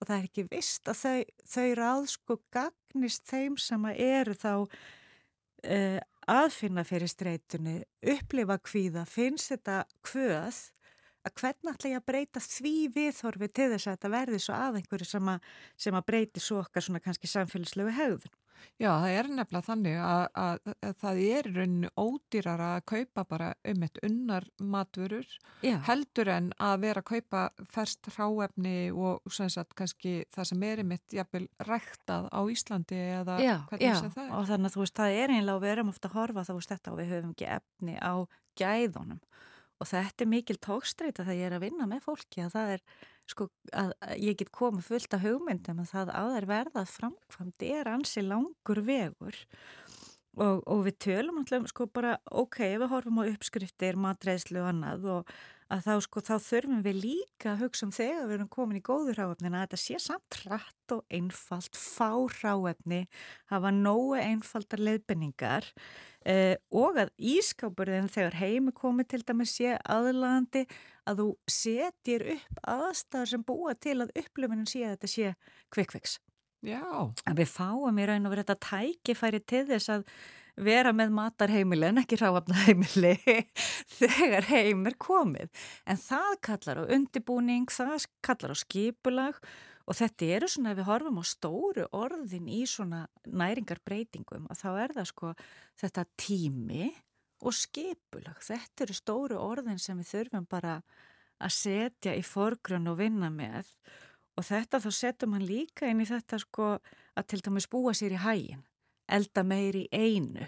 og það er ekki vist að þau, þau ráð sko gagnist þeim sem eru þá uh, aðfinna fyrir streytunni, upplifa kvíða, finnst þetta kvöð að hvernig ætla ég að breyta því viðhorfi til þess að þetta verði svo að einhverju sem að, sem að breyti svo okkar svona kannski samfélagslegu hegðun. Já, það er nefnilega þannig að, að, að það er rauninu ódýrar að kaupa bara um eitt unnar matvörur Já. heldur en að vera að kaupa ferst ráefni og sagt, kannski það sem er um eitt jafnvel ræktað á Íslandi eða Já, hvernig sem það er. Já, og þannig að þú veist, það er einlega og við erum ofta að horfa þá veist þetta og við höfum ekki efni á gæðunum og þetta er mikil tókstreita þegar ég er að vinna með fólki að það er sko að ég get komið fullt af hugmyndum að það að þær verða framkvæmt er ansi langur vegur. Og, og við tölum alltaf sko bara ok, við horfum á uppskriftir, matreislu og annað og að þá sko þá þurfum við líka að hugsa um þegar við erum komin í góður ráefnin að þetta sé samt rætt og einfalt, fá ráefni, hafa nógu einfaldar leiðbenningar eh, og að ískápurinn þegar heimi komið til dæmi sé aðlandi að þú setjir upp aðstæðar sem búa til að upplöfunin sé að þetta sé kvikviks. Já. Að við fáum í raun og verið þetta tækifæri til þess að vera með matarheimili en ekki ráafnaheimili [LAUGHS] þegar heim er komið. En það kallar á undibúning, það kallar á skipulag og þetta eru svona ef við horfum á stóru orðin í svona næringarbreytingum að þá er það sko þetta tími og skipulag. Þetta eru stóru orðin sem við þurfum bara að setja í forgrunn og vinna með og þetta þá setjum hann líka inn í þetta sko að til dæmis búa sér í hægin, elda meir í einu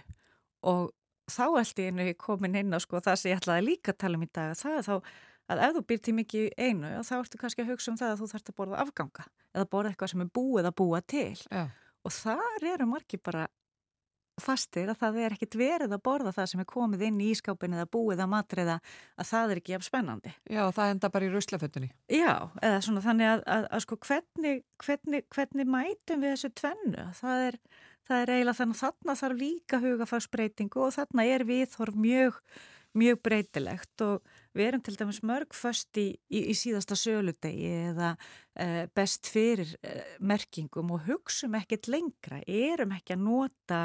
og þá eldi einu komin inn á sko það sem ég ætlaði líka að tala um í dag það er þá að ef þú býr til mikið einu þá ertu kannski að hugsa um það að þú þarfst að borða afganga eða borða eitthvað sem er búið að búa til Já. og þar eru margi bara fastir að það er ekkit verið að borða það sem er komið inn í ískápin eða búið að matriða að það er ekki jafn spennandi. Já, það enda bara í ruslafötunni. Já, eða svona þannig að, að, að sko hvernig, hvernig, hvernig mætum við þessu tvennu? Það er, það er eiginlega þannig að þarna þarf líka hugafagsbreytingu og þarna er viðhorf mjög, mjög breytilegt. Og við erum til dæmis mörg först í, í, í síðasta söludegi eða e, best fyrir e, merkingum og hugsum ekkert lengra, erum ekki að nota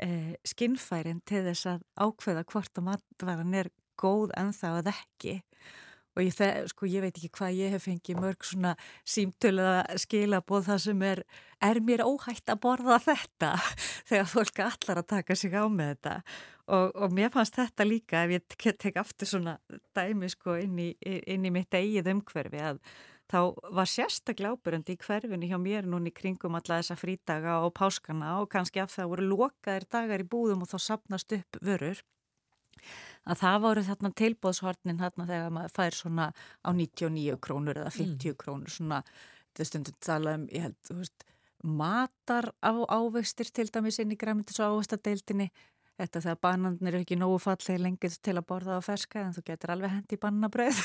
eh, skinnfærin til þess að ákveða hvort að matvaran er góð en það að ekki. og ég, það, sko, ég veit ekki hvað ég hef fengið mörg svona símtöluða skilabóð það sem er er mér óhægt að borða þetta [LAUGHS] þegar fólk allar að taka sig á með þetta. Og, og mér fannst þetta líka ef ég tek aftur svona dæmi sko inn í, inn í mitt eigið umhverfi að þá var sérstaklega ábyrjandi í hverfinu hjá mér núni kringum alla þessa frídaga og páskana og kannski af það voru lokaðir dagar í búðum og þá sapnast upp vörur að það voru þarna tilbóðshornin þarna þegar maður fær svona á 99 krónur eða 50 mm. krónur svona, þetta stundum tala um ég held, þú veist, matar á ávegstir til dæmis inn í græmyndis og ávegstardeildinni þetta þegar bananir er ekki nógu fallið lengið til að borða á ferska en þú getur alveg hendi bannabröð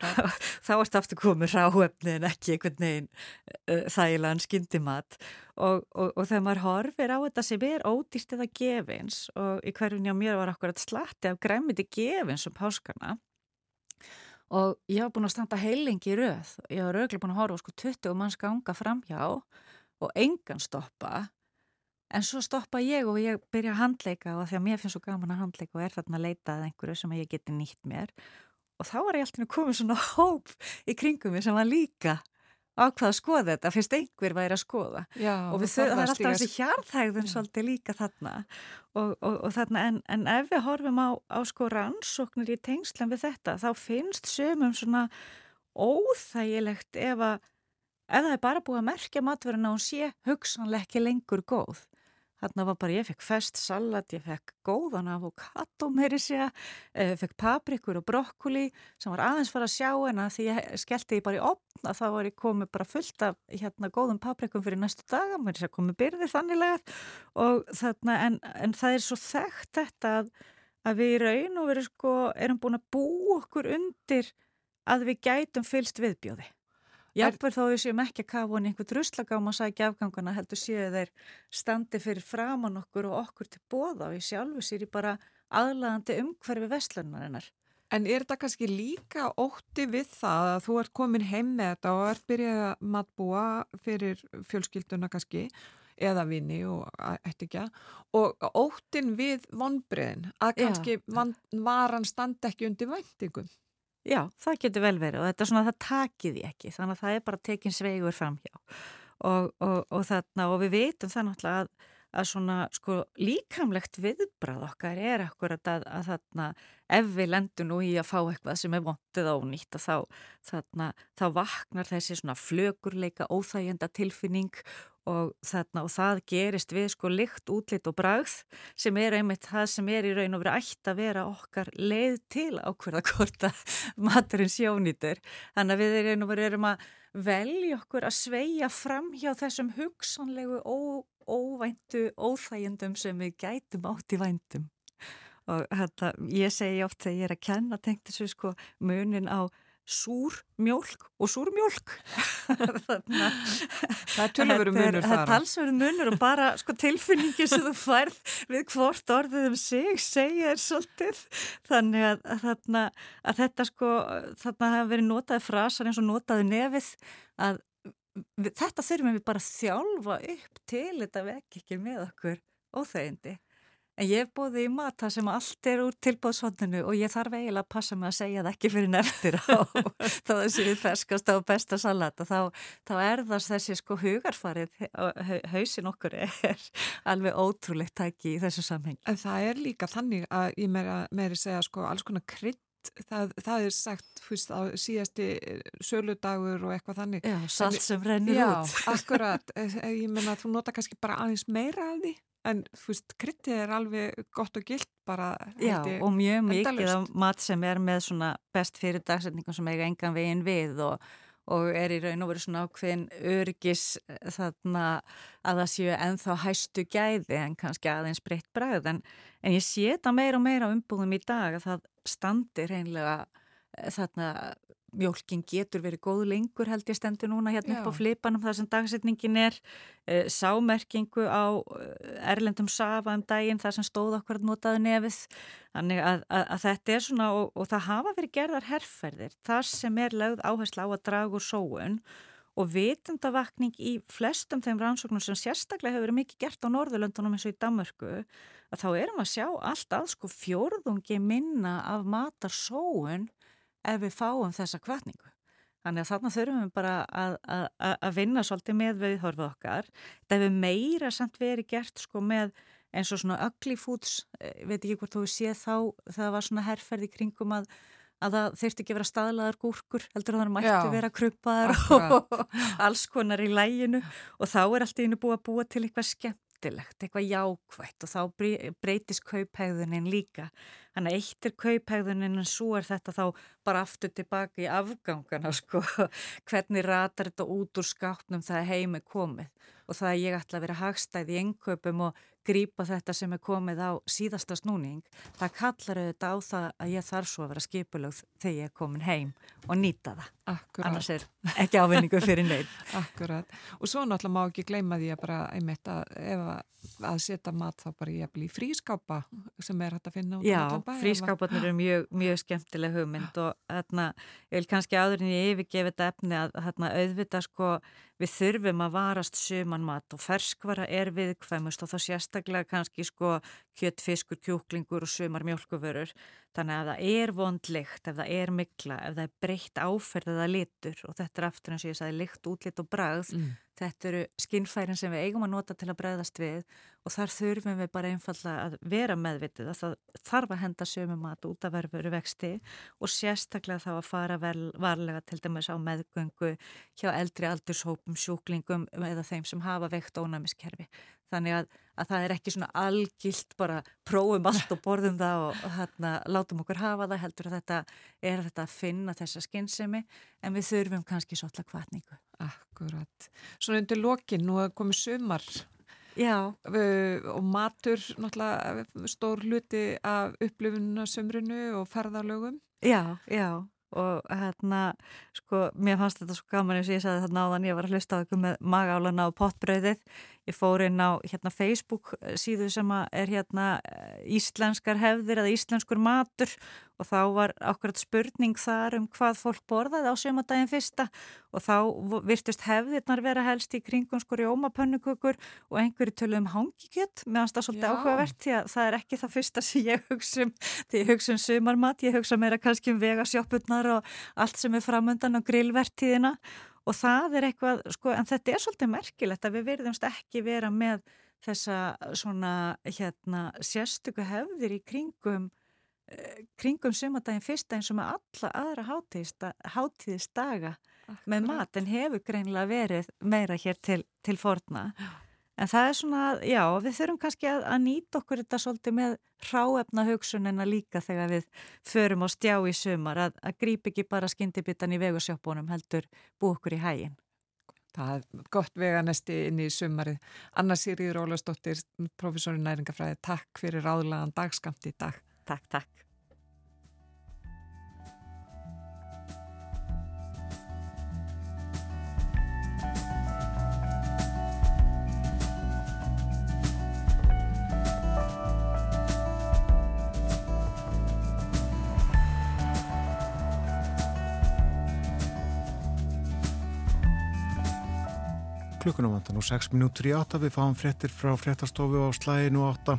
[LAUGHS] þá erst aftur komið ráefni en ekki einhvern veginn uh, þægilegan skindimat og, og, og þegar maður horfir á þetta sem er ódýrt eða gefins og í hverjum já mér var akkurat slatti af græmiti gefins um páskana og ég hafa búin að standa heilingi í röð ég hafa röglega búin að horfa sko 20 manns ganga fram hjá og engan stoppa En svo stoppa ég og ég byrja að handleika og því að mér finnst svo gaman að handleika og er þarna að leita að einhverju sem ég geti nýtt mér. Og þá var ég alltaf komið svona hóp í kringum mig sem var líka ákvað að skoða þetta, fyrst einhver væri að skoða. Já, og þau, það er alltaf þessi hjarðhægðun svolítið líka þarna. Og, og, og þarna en, en ef við horfum á, á sko rannsóknir í tengslan við þetta þá finnst sömum svona óþægilegt ef að ef það er bara búið að merkja matverðina og sé hugsanlega ekki lengur góð Þarna var bara, ég fekk fest salat, ég fekk góðan avokado meiri segja, eh, fekk paprikur og brokkoli sem var aðeins fara að sjá en að því ég skellti ég bara í opn að þá var ég komið bara fullt af hérna góðum paprikum fyrir næstu daga, þess að komið byrði þanniglega og þarna en, en það er svo þekkt þetta að, að við í raun og veru sko erum búin að bú okkur undir að við gætum fylst viðbjóði. Jafnveg þó við séum ekki að kafa hann einhvern ruslagám að sækja afgangana heldur séu þeir standi fyrir framann okkur og okkur til bóða og ég sjálfu sér í bara aðlæðandi umhverfi vestlunarinnar. En er þetta kannski líka ótti við það að þú ert komin heim með þetta og ert byrjað að matbúa fyrir fjölskylduna kannski eða vini og eftir ekki og óttin við vonbreðin að kannski van, varan standi ekki undir væntingum? Já, það getur vel verið og þetta er svona að það takið ég ekki þannig að það er bara tekin sveigur framhjá. Og, og, og, þarna, og við veitum það náttúrulega að, að svona sko líkamlegt viðbrað okkar er akkurat að, að þarna ef við lendum nú í að fá eitthvað sem er vondið ánýtt þá, þarna, þá vaknar þessi svona flögurleika óþægjenda tilfinning og, þarna, og það gerist við sko lykt, útlitt og bragð sem er einmitt það sem er í raun og verið ætt að vera okkar leið til ákverða hvort að [LAUGHS] maturinn sjónýtur. Þannig að við erum, erum að velja okkur að sveia fram hjá þessum hugsanlegu ó, óvæntu óþægjendum sem við gætum átt í væntum. Og þetta, ég segi oft þegar ég er að kenna tengt þessu sko munin á súr mjölk og súr mjölk [LAUGHS] það er tölveru munur það er talsveru munur og bara sko, tilfinningi sem þú færð við hvort orðið um sig segja er svolítið. Þannig að, að, þarna, að þetta sko þarna hafa verið notaði frasar eins og notaði nefið að við, þetta þurfum við bara að þjálfa upp til þetta vekk ekki með okkur óþægindi En ég bóði í mata sem allt er úr tilbóðsvondinu og ég þarf eiginlega að passa mig að segja það ekki fyrir neftir á. Þá þessi ferskast á besta salat og þá, þá er það þessi sko hugarfarið, hausin okkur er alveg ótrúlegt tæki í þessu samheng. En það er líka þannig að ég meira, meiri segja sko alls konar krydd Það, það er sagt fyrst á síðasti söludagur og eitthvað þannig. Já, salt sem rennir Já, út. Já, akkurat, ég menna að þú nota kannski bara aðeins meira af því en þú veist, kryttið er alveg gott og gilt bara Já, og mjög mikið af mat sem er með svona best fyrir dagsetningum sem eiga engan veginn við og, og er í raun og verið svona ákveðin örgis þarna að það séu enþá hæstu gæði en kannski aðeins breytt bræð en, en ég sé þetta meira og meira umbúðum í dag að það standi reynlega eh, þarna mjólkin getur verið góð lengur held ég stendur núna hérna Já. upp á flipanum þar sem dagsetningin er e, sámerkingu á eh, erlendum safa um daginn þar sem stóð okkur að notaði nefið þannig að, að, að þetta er svona og, og það hafa verið gerðar herrferðir þar sem er lögð áherslu á að draga úr sóun og vitundavakning í flestum þeim rannsóknum sem sérstaklega hefur verið mikið gert á Norðurlöndunum eins og í Damörku að þá erum að sjá alltaf sko fjórðungi minna af matarsóun ef við fáum þessa kvartningu. Þannig að þarna þurfum við bara að, að, að vinna svolítið með viðhorfið okkar. Það hefur meira samt verið gert sko með eins og svona ugly foods, eh, veit ekki hvort þú séð þá, það var svona herrferði kringum að, að það þurfti ekki vera staðlaðar gúrkur, heldur að það mætti vera kruppaðar [LAUGHS] og alls konar í læginu og þá er allt einu búið að búa til eitthvað skemmt skemmtilegt, eitthvað jákvægt og þá breytist kauphægðunin líka. Þannig að eitt er kauphægðunin en svo er þetta þá bara aftur tilbaka í afgangana [LAUGHS] sko. Hvernig ratar þetta út úr skápnum það heimi komið og það að ég ætla að vera hagstæð í engköpum og grípa þetta sem er komið á síðasta snúning, það kallar auðvitað á það að ég þarf svo að vera skipulögð þegar ég er komin heim og nýta það. Akkurat. Annars er ekki ávinningu fyrir neitt. [LAUGHS] Akkurat. Og svo náttúrulega má ekki gleyma því að bara einmitt að að setja mat þá bara ég að bli frískápa sem er hægt að finna út. Já, frískápanir eru mjög, mjög skemmtileg hugmynd og þarna, ég vil kannski áður en ég yfirgefi þetta efni að þarna auðvita sko við þurfum að varast suman mat og ferskvara er viðkvæmust og þá sérstaklega kannski sko kjött, fiskur, kjúklingur og sumar mjölkuvörur Þannig að það er vondlikt, ef það er mikla, ef það er breytt áferð eða litur og þetta er aftur eins og ég sagði likt, útlitt og bragð, mm. þetta eru skinnfærin sem við eigum að nota til að bregðast við og þar þurfum við bara einfalla að vera meðvitið að það þarf að henda sömu mat út af verfuru vexti og sérstaklega þá að fara vel, varlega til dæmis á meðgöngu hjá eldri aldurshópum, sjúklingum eða þeim sem hafa veikt ónæmiskerfi. Þannig að, að það er ekki svona algilt bara prófum allt og borðum það og, hérna látum okkur hafa það heldur að þetta er þetta að finna þessa skinnsemi en við þurfum kannski svolítið kvartningu. Akkurat. Svona undir lokin, nú komið sumar Já. og matur náttúrulega stór hluti af upplifunna sömrunu og ferðarlögum. Já, já og hérna, sko, mér fannst þetta svo gaman eins og ég sagði þarna áðan ég var að hlusta á ykkur með magálana og pottbröðið Ég fór inn á hérna, Facebook síðu sem er hérna, íslenskar hefðir eða íslenskur matur og þá var akkurat spurning þar um hvað fólk borðaði á sömadaginn fyrsta og þá virtust hefðirnar vera helst í kringum sko rjómapönnukökur og einhverju tölu um hangikjött meðan það er svolítið áhugavert því að það er ekki það fyrsta sem ég hugsa um því ég hugsa um sömarmat, ég hugsa meira kannski um vegasjópurnar og allt sem er framöndan á grillvertíðina og það er eitthvað, sko, en þetta er svolítið merkilegt að við verðumst ekki vera með þessa svona hérna sérstöku hefðir í kringum eh, kringum sumadaginn fyrsta eins og með alla aðra hátíðisdaga með mat en hefur greinlega verið meira hér til, til forna. Já. En það er svona, já, við þurfum kannski að, að nýta okkur þetta svolítið með ráefna hugsunina líka þegar við förum á stjá í sumar, að, að gríp ekki bara skindibitan í vegursjópunum heldur bú okkur í hægin. Það er gott veganesti inn í sumarið. Anna Sýriður Ólastóttir, professori næringafræði, takk fyrir ráðlagan dagskamt í dag. Takk, takk. Klukkunum vantan og 6 minútur í 8 við fáum frettir frá frettarstofu á slæginu 8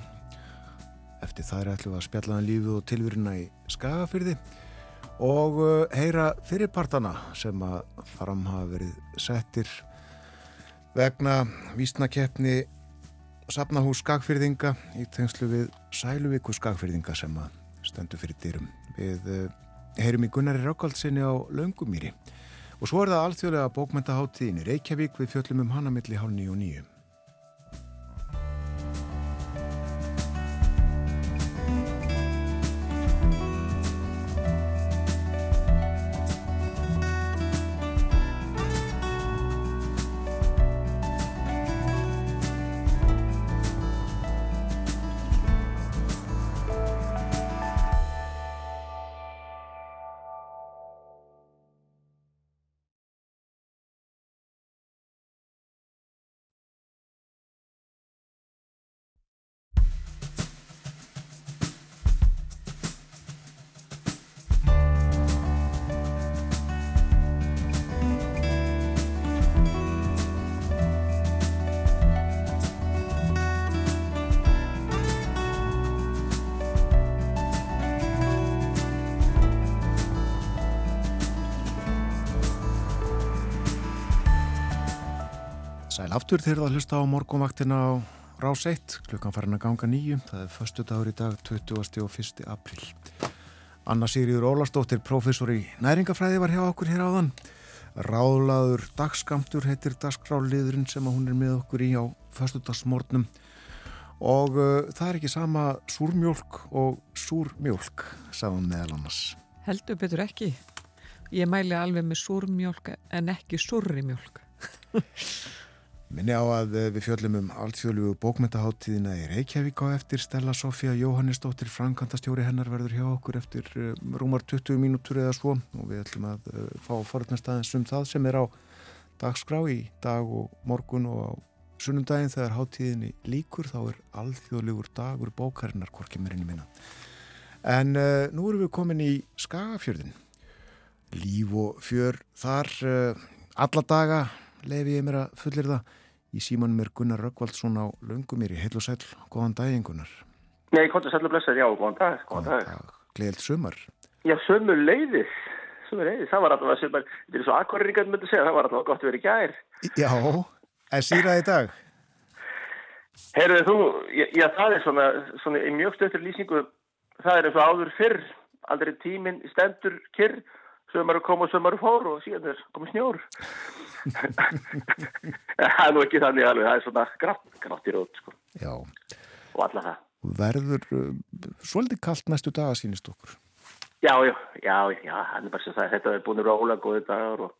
eftir það er ætluð að spjallaðan um lífið og tilvurina í skagafyrði og uh, heyra fyrirpartana sem að fram hafa verið settir vegna vísnakeppni Sapnahús skagfyrðinga í tengslu við Sæluvíku skagfyrðinga sem að stendur fyrir dyrum. Við uh, heyrum í Gunnari Rákaldsinni á Laungumýri Og svo er það alþjóðlega bókmyndaháttíðin í Reykjavík við fjöllum um hana milli hálf nýju og nýju. Aftur þegar það hlusta á morgunvaktina á rás 1, klukkan farin að ganga nýju, það er förstu dagur í dag 20. og 1. april. Anna Sigriður Ólastóttir, professor í næringafræði var hjá okkur hér áðan. Ráðlaður dagskamtur heitir dagskráliðurinn sem hún er með okkur í á förstudagsmórnum og uh, það er ekki sama súrmjólk og súrmjólk, sagðan meðal annars. Heldur betur ekki. Ég mæli alveg með súrmjólk en ekki súrrimjólk. [LAUGHS] Minni á að eh, við fjöllum um allþjóðlugu bókmyndaháttíðina í Reykjavík á eftir Stella Sofía Jóhannesdóttir Frankantastjóri hennar verður hjá okkur eftir uh, rúmar 20 mínútur eða svo og við ætlum að uh, fá forðnast aðeins um það sem er á dagskrá í dag og morgun og á sunnundaginn þegar háttíðinni líkur þá er allþjóðlugur dagur bókarinnar hvorki mér inn í minna. En uh, nú erum við komin í Skagafjörðin. Líf og fjör þar alla daga lefi ég mér að fullir það. Í símanum er Gunnar Röggvaldsson á Lungumýri. Heil og sæl, góðan daginn Gunnar. Nei, kontur sæl og blessað, já, góðan dag. Góðan dag. dag. Gleðilt sömur. Já, sömur leiðis. Sömur leiðis, það var alltaf sömur. Þetta er svo akvaringar myndi segja, það var alltaf gott að vera í gær. Já, en síðan í dag? Herruðu þú, já, já, það er svona, svona í mjög stöttur lýsingu, það er eins og áður fyrr, aldrei tíminn stendur kyrr sömur kom og sömur fór og síðan er komið snjór. [LAUGHS] Það er nú ekki þannig alveg það er svona grátt, grátt í rót sko. og alla það. Verður uh, svolítið kallt næstu daga sínist okkur? Já, já, já, já er það þetta er búin róla góði dagar og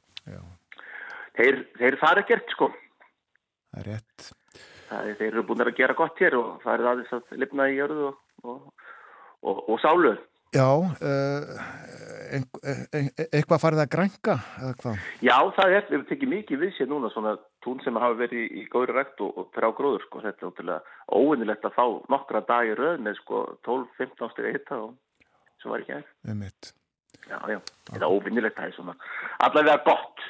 þeir, þeir fara gert sko. Það er rétt. Það, Þeir eru búin að gera gott hér og það er aðeins að lifna í jörðu og, og, og, og sálu Já, uh, ein, ein, eitthvað farið að grænka eða hvað? Já, það er, við tekjum mikið við sér núna svona tún sem hafa verið í, góðri rætt og, og þrjá gróður sko, þetta er ótrúlega óvinnilegt að fá nokkra dagi röð með sko 12-15 steg eitta og svo var ekki aðeins. Um mitt. Já, já, þetta er óvinnilegt, það er svona allavega gott.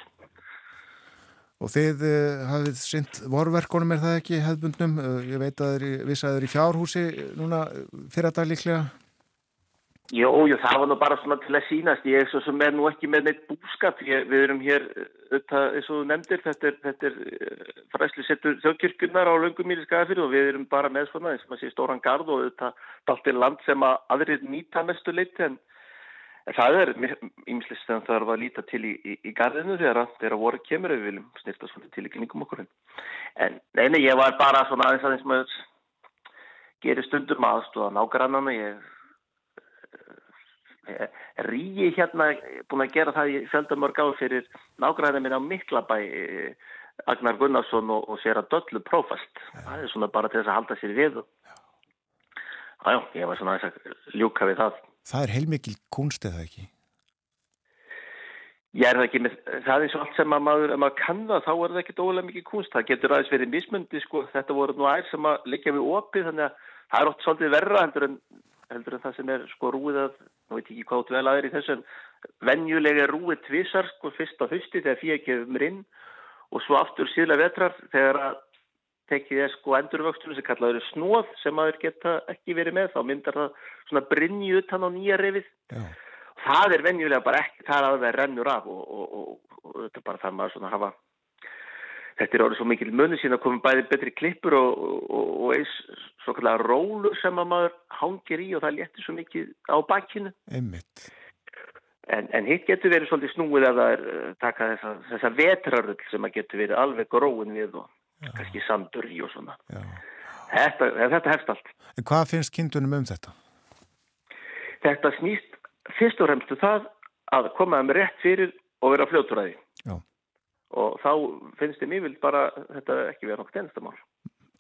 Og þið uh, hafið synt vorverkonum er það ekki hefðbundnum, uh, ég veit að það er í fjárhúsi núna fyrir að dag líklega Jó, jú, það var nú bara svona til að sínast. Ég er svo sem er nú ekki með neitt búskap. Ég, við erum hér, þetta, eins og þú nefndir, þetta er, þetta er eh, fræsli settur þjóðkirkjurnar á löngum mýri skafir og við erum bara með svona eins og maður sé stóran gard og þetta er allt í land sem að aðrið nýta mestu leiti en, það er ímislegt sem það er að líta til í, í, í gardinu þegar það voru kemur ef við viljum snirta svona til í kynningum okkur. En neina, ég var bara svona aðeins aðeins maður gerir stundur með aðstóða nágrannana, ég Eh, Ríi hérna búin að gera það í fjöldamörg á fyrir nágræðin minn á Miklabæ Agnar Gunnarsson og, og sér að döllu prófast. Ja. Það er svona bara til þess að halda sér við jájá, ég var svona að ljúka við það. Það er heilmikil kunst eða ekki? Ég er það ekki með, það er og allt sem að maður, ef maður kann það, þá er það ekki dólega mikið kunst. Það getur aðeins verið mismundi, sko, þetta voru nú ær sem að liggja við opið, þannig að það er oft svolítið verra heldur en heldur en það sem er sko rúið að, nú veit ekki hvað út vel aðeir í þessum, venjulega rúið tvísar sko fyrst á hösti þegar fyrir gefum inn og svo aftur síðlega vetrar þegar að tekið er sko endurvöxtunum sem kallaður snóð sem maður geta ekki verið með þá myndar það svona brinni utan á nýja reyfið. Það er venjulega bara ekki það að það rennur af og, og, og, og þetta er bara það maður svona hafa þetta er orðið svo mikil munni sín að koma bæði betri klippur og, og, og eins svo kallar rólur sem að maður hangir í og það léttir svo mikið á bakkinu. En, en hitt getur verið svolítið snúið að það er uh, taka þessa, þessa vetraröll sem að getur verið alveg gróin við og Já. kannski sandur í og svona. Þetta, þetta hefst allt. En hvað finnst kindunum um þetta? Þetta snýst fyrst og fremstu um það að koma um rétt fyrir og vera fljótturæði. Og þá finnst ég mjög vild bara þetta ekki vera nokkuð ennastamál.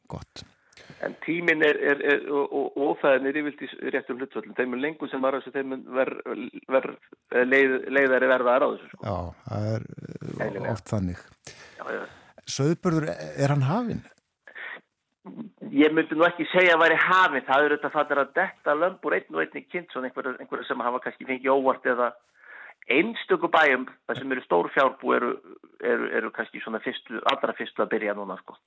Gott. En tímin er, er, er og óþæðin er yfirlt í réttum hlutvöldum. Þeim er lengur sem var þessu, þeim verð ver, leið, leiðari verðaðar á þessu. Sko. Já, það er Eililega. oft þannig. Já, já. Söðburður, er hann hafinn? Ég myndi nú ekki segja að væri hafinn. Það eru þetta fattir að detta lömbur einn og einni kynnt, svona einhverju sem hafa kannski fengið óvart eða einstöku bæjum sem eru stór fjárbú eru, eru, eru kannski svona fyrstu, allra fyrstu að byrja núna sko.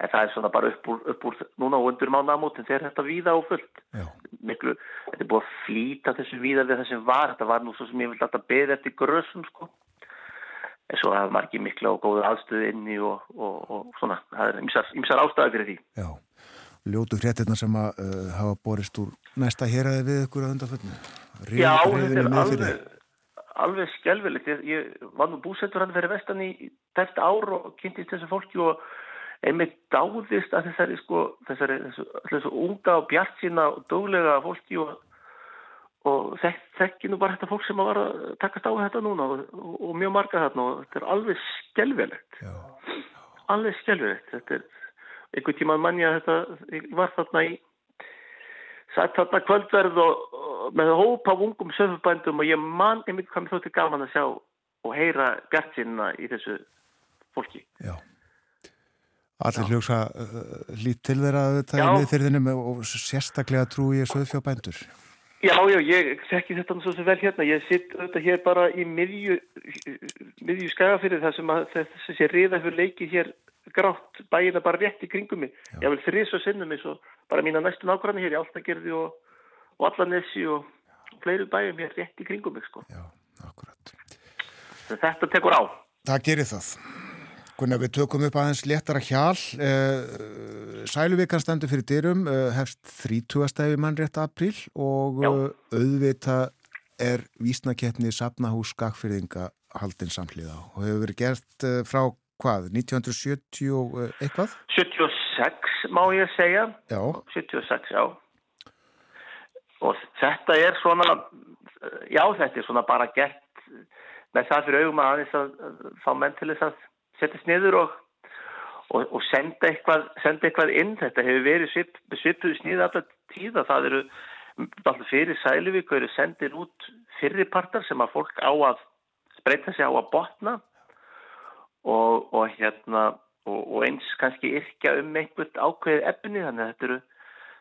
en það er svona bara upp úr, upp úr núna og undur mánamótin þegar þetta víða og fullt. Miklu, þetta er búið að flýta þessu víða við það sem var, þetta var nú svo sem ég vil alltaf beða eftir grössum sko. En svo hafa margir mikla og góða aðstöðu inni og, og, og svona. Það er ymsar ástæði fyrir því. Já, ljótu hrettirna sem að uh, hafa borist úr næsta héræði við ykkur að undanföllinu Já, þetta er alveg alveg skjálfilegt. Ég, ég var nú búsettur hann fyrir vestan í tæft ár og kynntist þessu fólki og einmitt dáðist að þessari sko, þessari þessu, þessu unga og bjart sína og döglega fólki og, og þekk, þekki nú bara þetta fólk sem var að takast á þetta núna og, og, og mjög marga þarna og þetta er alveg skjálfilegt. alveg skjálfuregt. Þetta er einhver tíma manni að þetta, var þarna í, satt þarna kvöldverð og, og með hópa af ungum söfubændum og ég man einmitt hvað mér þótti gaman að sjá og heyra bjart sinna í þessu fólki. Já. Allir hljóksa uh, lít til þeirra þetta í miðfyrðinum og sérstaklega trúi ég söðfjábændur. Já, já, ég þekki þetta svo sem vel hérna. Ég sitt þetta hér bara í miðju, miðju skagafyrir þar sem að þessi riða fyrir leiki hér grátt bæina bara rétt í kringum mig. Já. Ég vil þrýs og sinnum mig svo bara mína næstu nákvæmni hér í Altagerði og, og Allanessi og fleiri bæjum hér rétt í kringum mig sko. Já, akkurat. Þetta tekur á. Það gerir það. Gunnar, við tökum upp aðeins léttara hjál. Eh, Sæluvíkan stendur fyrir dyrum, eh, hefst 30. stæfi mannrétt apríl og Já. Eh, auðvita er vísnakeppni Sapnahús Skakfyrðinga haldin samhliða og hefur verið gert frá hvað, 1970 og eitthvað? 76 má ég segja. Já. 76, já. Og þetta er svona, já þetta er svona bara gert með það fyrir augum aðeins að fá menn til þess að setjast niður og, og, og senda, eitthvað, senda eitthvað inn. Þetta hefur verið svip, svipuð snýða alltaf tíða. Það eru fyrir Sæluvík og eru sendir út fyrirpartar sem að fólk á að spreita sig á að botna og, og hérna og eins kannski yrkja um einhvert ákveðið efni þannig að þetta eru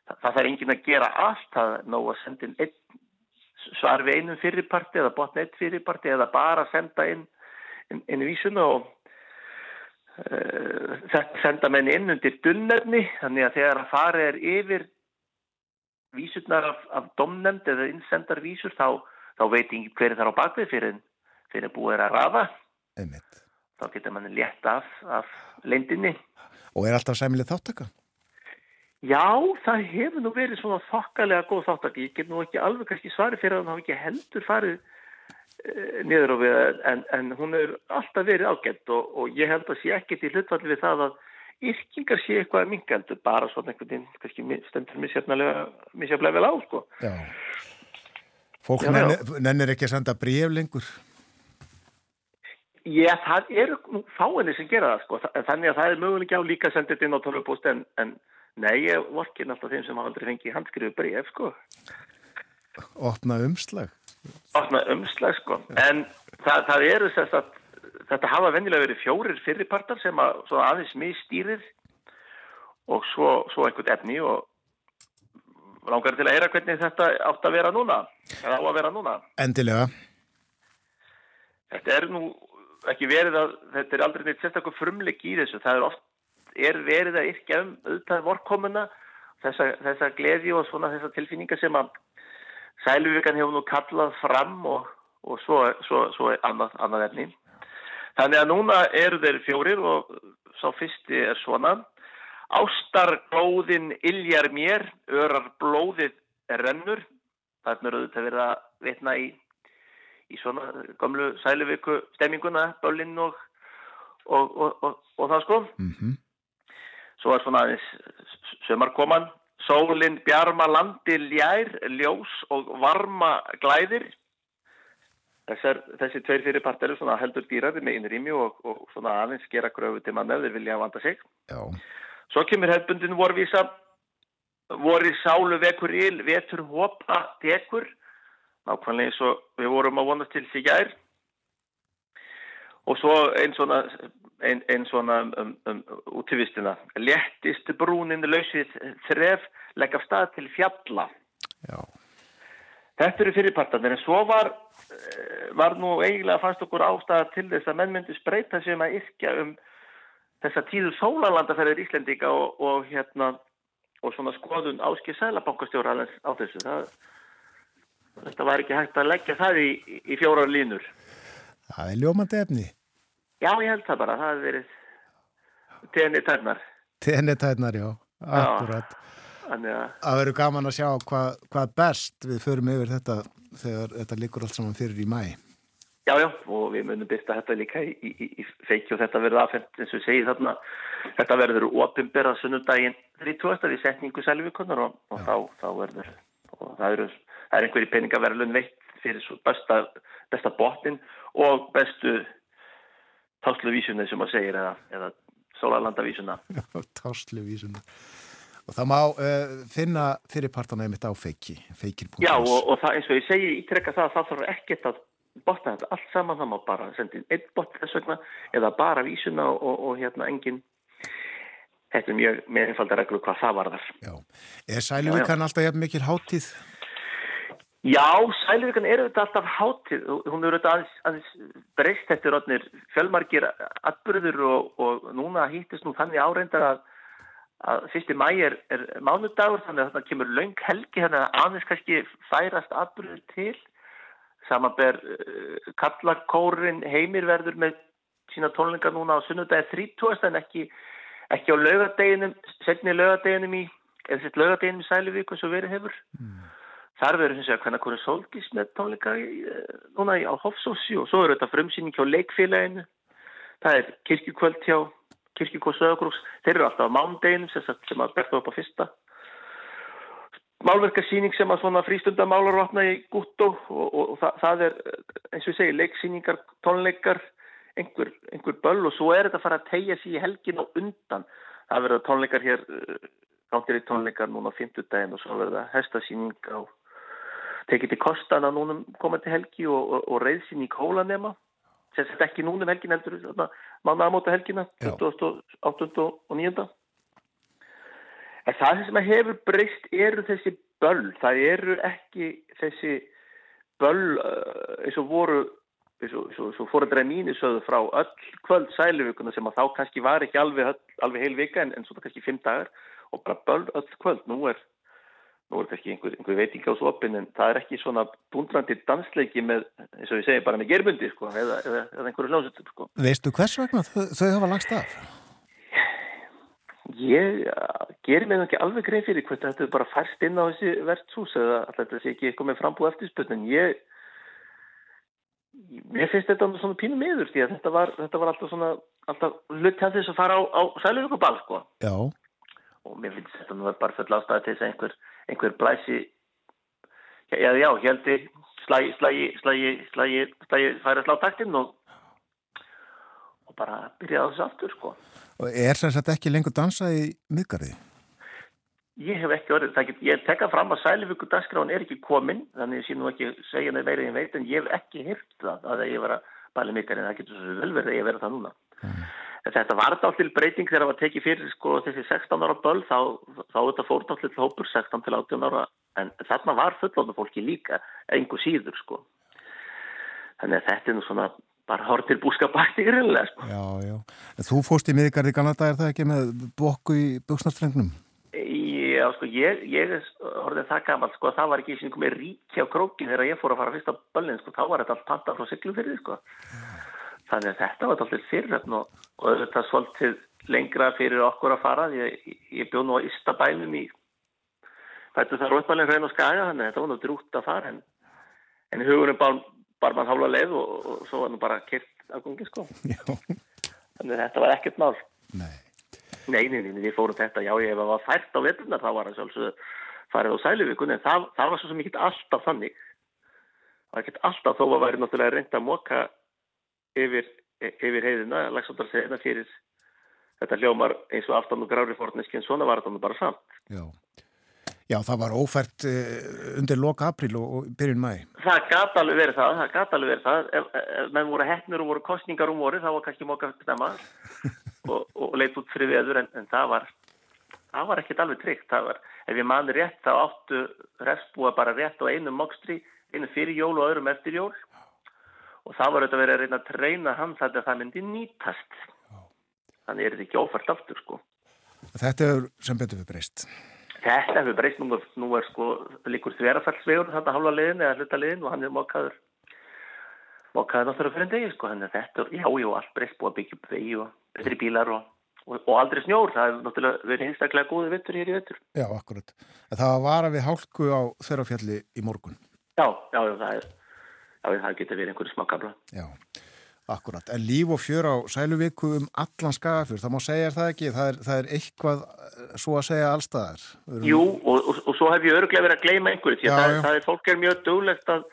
það, er engin að gera allt það nóg að senda inn einn, svar við einum fyrirparti eða botna eitt fyrirparti eða bara senda inn inn, inn í vísuna og þetta senda menn inn undir dunnefni þannig að þegar að fara er yfir vísurnar af, af domnemnd eða innsendar vísur þá, þá veit ekki hverju þar á bakvið fyrir, fyrir búið að rafa Einmitt. Þá getur mann létt af, af leindinni Og er alltaf sæmilið þáttaka? Já, það hefur nú verið svona þokkalega góð þáttaka ég get nú ekki alveg kannski svari fyrir að hann hafi ekki heldur farið Eh, niður á við en, en hún er alltaf verið ágætt og, og ég held að sé ekkert í hlutfalli við það að yrkingar sé eitthvað mingandu bara svona einhvern veginn kannski stendur misjaflega vel á sko. Já. Fólk já, nennir, nennir ekki að senda bref lengur? Já, það eru fáinni sem gera það sko. Þannig að það er mögulega á líka þetta inn á tölvupóst en, en nei, ég vorkin alltaf þeim sem hafa aldrei fengið handskrifu bref sko. Opna umslag? opna umslag sko. En það, það eru þess að þetta hafa vennilega verið fjórir fyrirpartar sem að aðeins mistýrir og svo, svo einhvern efni og langar til að heyra hvernig þetta átt að vera núna eða á að vera núna. Endilega. Þetta er nú ekki verið að þetta er aldrei neitt sérstaklega frumleik í þessu það er oft er verið að yrkja um auðvitað vorkomuna þessa, þessa gleði og svona þessa tilfinninga sem að Sæluvíkan hefur nú kallað fram og, og svo, svo, svo annað, annað efni. Þannig að núna eru þeir fjórir og sá fyrsti er svona. Ástar glóðin illjar mér, örar blóðið rennur. Það er auðvitað verið að vitna í, í svona gamlu Sæluvíku stemminguna, bölinn og, og, og það sko. Mm -hmm. Svo er svona aðeins sömarkoman Sólinn bjarma landi ljær, ljós og varma glæðir. Þessar, þessi tveir fyrirpart eru svona heldur dýraði með innrými og, og svona aðeins gera gröfu til mann ef þeir vilja vanda sig. Já. Svo kemur hefbundin vorvísa, voru sálu vekur íl, vetur hopa tekur, nákvæmlega eins og við vorum að vonast til sig gær. Og svo einn svona einn ein svona um, um, út í vistina. Lettist brúnin lausið þref legg af stað til fjalla. Já. Þetta eru fyrirpartanir en svo var, eh, var nú eiginlega fannst okkur ástæða til þess að menn myndi spreita sig um að yrkja um þessa tíðu sólalandaferðir Íslendika og, og hérna og svona skoðun áskil sælabankastjóra á þessu. Það, þetta var ekki hægt að leggja það í, í fjórar línur. Það er ljómandi efni. Já, ég held það bara. Það hefur verið. Tenni tærnar, já. Akkurat. Þannig að... Það verður gaman að sjá hvað, hvað best við förum yfir þetta þegar þetta likur allt saman fyrir í mæ. Já, já, og við munum byrta þetta líka í, í, í feiki og þetta verður aðfendt eins og segjum þarna. Þetta verður ofinberað sunnudaginn 30. við setningu selvikunnar og, og þá, þá verður, og það eru, það er einhverji peningaverðlun veitt fyrir besta, besta botnin og bestu tásluvísunni sem að segja eða, eða sólalandavísuna. Tásluvísuna. Og það má uh, finna fyrirpartana einmitt á feiki. Já og, og það, eins og ég segi ítrekka það að það þarf ekkert að botna þetta allt saman, það má bara sendið einn bot þess vegna eða bara vísuna og, og hérna engin þetta er mjög með einfalda reglu hvað það varðar. Já, er Sæluvíkan alltaf mikil háttíð? Já, Sæluvíkan er auðvitað alltaf háttíð, hún er auðvitað aðeins, aðeins breyst eftir orðnir fjölmargir atbyrður og, og núna hýttist nú þannig áreindar að að fyrsti mæ er, er mánudagur þannig að þetta kemur laung helgi þannig að aðeins kannski færast atbyrður til samanber uh, kallarkórin heimirverður með sína tónlingar núna á sunnudagi 30. en ekki, ekki á laugadeginum setni laugadeginum í eða sett laugadeginum í Sæluvík eins og verið hefur mm. Þar verður hins vegar hvernig sólgis með tónlingar í, uh, núna á Hofsósi og svo eru þetta frumsýning hjá leikfélaginu. Það er kirkjukvöld hjá kirkjukvöld sögurús, þeir eru alltaf á mándeginum sem, að berða upp á fyrsta. Málverkarsýning sem að svona frístundamálar vatna í gútt og, og, og það, það er eins og ég segi leiksýningar, tónleikar einhver, einhver böll og svo er þetta að fara að tegja sér í helgin og undan. Það verður tónleikar hér gáttir í tónleikar núna á fymtudagin og svo verður það hestasýning á tekið til kostana núna komandi helgi og, og reyðsýning í kólanema sem sett ekki núna um helgin heldur mánu aðmóta helgina 28. og 9. En það sem hefur breyst eru þessi böll, það eru ekki þessi böll uh, eins og voru, eins og, og, og fóræðra mínisöðu frá öll kvöld sæluvíkuna sem að þá kannski var ekki alveg, alveg heil vika en, en svo kannski fimm dagar og bara böll öll kvöld. Nú er, nú er kannski einhver, einhver veiting á svopin en það er ekki svona dundrandi dansleiki með, eins og ég segi, bara með gerbundi sko, eða, eða, eða einhverju hljómsveitur. Sko. Veistu hvers vegna þau, þau hafa lagst af? Ég gerir mig ekki alveg greið fyrir hvort þetta er bara færst inn á þessi verðshús eða alltaf þetta sé ekki eitthvað með frambúð eftirspöld en ég mér finnst þetta svona pínu miður því að þetta var, þetta var alltaf svona alltaf hlut til þess að fara á, á sælurökubal sko Já. og mér finnst þetta nú bara full ástæði til þess að einhver, einhver blæsi já já, heldi slægi, slægi, slægi, slægi, slægi færa slá taktinn og og bara byrja á þessu aftur sko Og er þess að ekki lengur dansað í miðgarði? Ég hef ekki orðið, get, ég tekka fram að Sælivíku dagskráin er ekki komin, þannig að ég sé nú ekki segja nefn meira en veit, en ég hef ekki hirt það að ég var að bæla miðgarði, það getur svo vel verið að ég verið það núna. Mm. Þetta var þá til breyting þegar það var tekið fyrir sko þessi 16 ára böl, þá, þá þetta fór þá til hópur 16 til 18 ára, en þarna var fullónu fólki líka, einhver síður sko. Þannig að þetta er nú svona bara hortir búskapakti [LAUGHS] grunlega sko. Já, já. En þú fóst í miðgarði Kanada, er það ekki með bokku í buksnarstrengnum? Já, sko, ég, ég er orðin það gammalt, sko, það var ekki eins og með ríkja á krókin þegar ég fór að fara fyrst á böllin, sko, þá var þetta allt panta frá syklufyrði, sko. Þannig að þetta var alltaf fyriröfn og, og þetta svolítið lengra fyrir okkur að fara, ég, ég bjóð nú á Ístabænum í, þetta þarf uppalinn hrein og skaga, þannig að þetta var nú drútt að fara, en, en hugurum bara bara mann hálfa leið og, og svo var nú bara kert af gungi sko. Já. þannig að þetta var ekkert mál. Nei, nei, nei, nei við fórum þetta já, ég var fært á veturnar, þá var það sjálfsög farið á sæluvíkun, en það, það var svo ekki alltaf þannig. Það var ekki alltaf þó að væri náttúrulega reynd að móka yfir, yfir heiðina lagsóttarseðina fyrir þetta hljómar eins og aftan og grári fórneski en svona var þetta nú bara samt Já Já, það var ófært undir loka april og, og byrjun mæ. Það gæti alveg verið það, það gæti alveg verið það. Ef, ef menn voru hefnir og voru kostningar um voru, þá var kannski móka stemma [LAUGHS] og, og leitt út fyrir veður, en, en það var, það var ekkert alveg tryggt. Það var, ef ég manni rétt, þá áttu refsbúa bara rétt á einum mókstri, einu fyrir jól og öðrum eftir jól. Og það var auðvitað verið að reyna að treyna hann það að það myndi nýtast. Þannig er þetta ekki ófært aftur, sko. Þetta er sem betur við breyst. Þetta hefur breyst, nú, nú er sko líkur þverjafallsvegur þetta halva liðin eða hluta liðin og hann er mokkaður mokkaður náttúrulega fyrir en degi sko þannig að þetta, já, já, allt breyst búið að byggja upp vegi og betri bílar og, og, og aldrei snjór, það hefur náttúrulega verið einstaklega góði vittur hér í vittur. Já, akkurat. En það var að við hálku á þverjafjalli í morgun. Já, já, já, það er já, það getur verið einhverju smakabla. Já. Akkurat, en líf og fjör á sæluvíku um allan skafur, það má segja það ekki, það er, það er eitthvað svo að segja allstaðar. Jú, og, og, og svo hef ég öruglega verið að gleyma einhverju, því að það, er fólk er mjög döglegt að,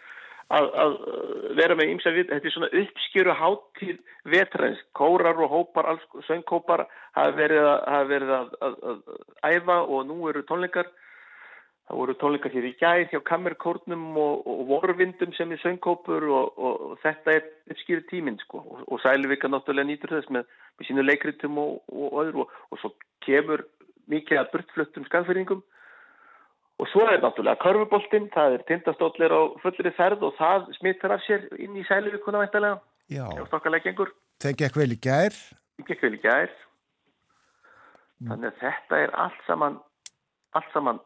að, að vera með ímsa við, þetta er svona uppskjöru hátíð vetrænsk, kórar og hópar, söngkópar hafa verið, að, hafa verið að, að æfa og nú eru tónleikar það voru tónleikar hér í gæð hjá kammerkórnum og, og vorvindum sem er söngkópur og, og, og þetta er uppskjöru tíminn sko og Sælvika náttúrulega nýtur þess með, með sínu leikritum og öðru og svo kemur mikið að burtfluttum skanfyringum Og svo er náttúrulega körfuboltinn, það er tindastóllir á fullri ferð og það smittar af sér inn í sæluvíkuna væntalega. Já. Það gekk vel í gær. Það gekk vel í gær. Mm. Þannig að þetta er allt saman, allt saman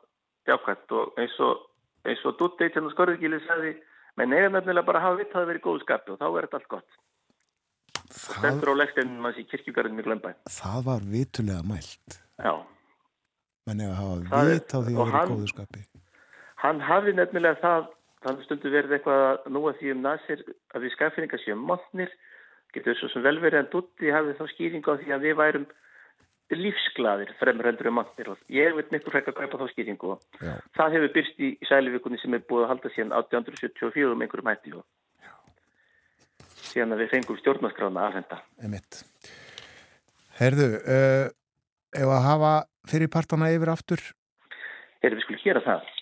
jákvæmt og eins og, og Dutti sem skorðugíli sagði, menn eiga nefnilega bara að hafa vitt að það verið góðu skapi og þá er þetta allt gott. Það stendur á legsteinum hans í kirkjugarðinu í Glömbæ. Það var vitulega mælt. Já menn ef að hafa vit á því að vera í góðu skapi hann hafi nefnilega það þannig stundu verið eitthvað nú að því um nasir að við skaffinningar séum mótnir getur svo sem vel verið en dutti hafi þá skýring á því að við værum lífsglaðir fremur heldur mótnir og ég veit miklu frekka að kaupa þá skýringu Já. það hefur byrst í, í sælivíkunni sem er búið að halda síðan 1874 um einhverjum hætti og síðan að við fengum stjórnarskrána aðfenda Herðu, uh, ef að hafa fyrir partana yfir aftur? Erum við skulle gera það.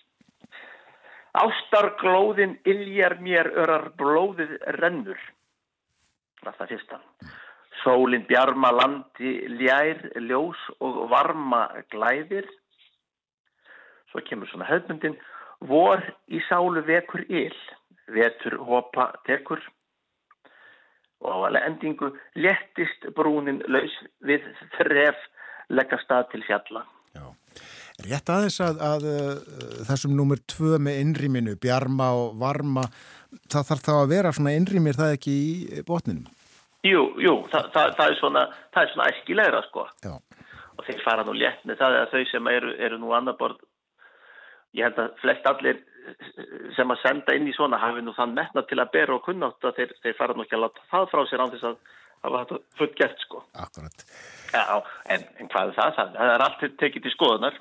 Ástarglóðin illjar mér örar blóðið rennur. Það er það fyrsta. Sólinn bjarma landi ljær, ljós og varma glæðir. Svo kemur svona höfmyndin. Vor í sálu vekur ill, vetur hopa tekur. Og á alveg endingu léttist brúnin laus við þref leggja stað til fjalla. Já. Rétt aðeins að, að, að uh, þessum numur tvö með innrýminu, bjarma og varma, það þarf þá að vera svona innrýmir það ekki í botninum? Jú, jú, það, það, það er svona, svona æskilegra sko. Já. Og þeir fara nú létt með það að þau sem eru, eru nú annar borð, ég held að flest allir sem að senda inn í svona hafi nú þann metna til að bera og kunnátt að þeir, þeir fara nú ekki að láta það frá sér án þess að hafa þetta fullt gert sko. Akkurat. Já, en, en hvað er það? Það, það er allt tekið til skoðunar.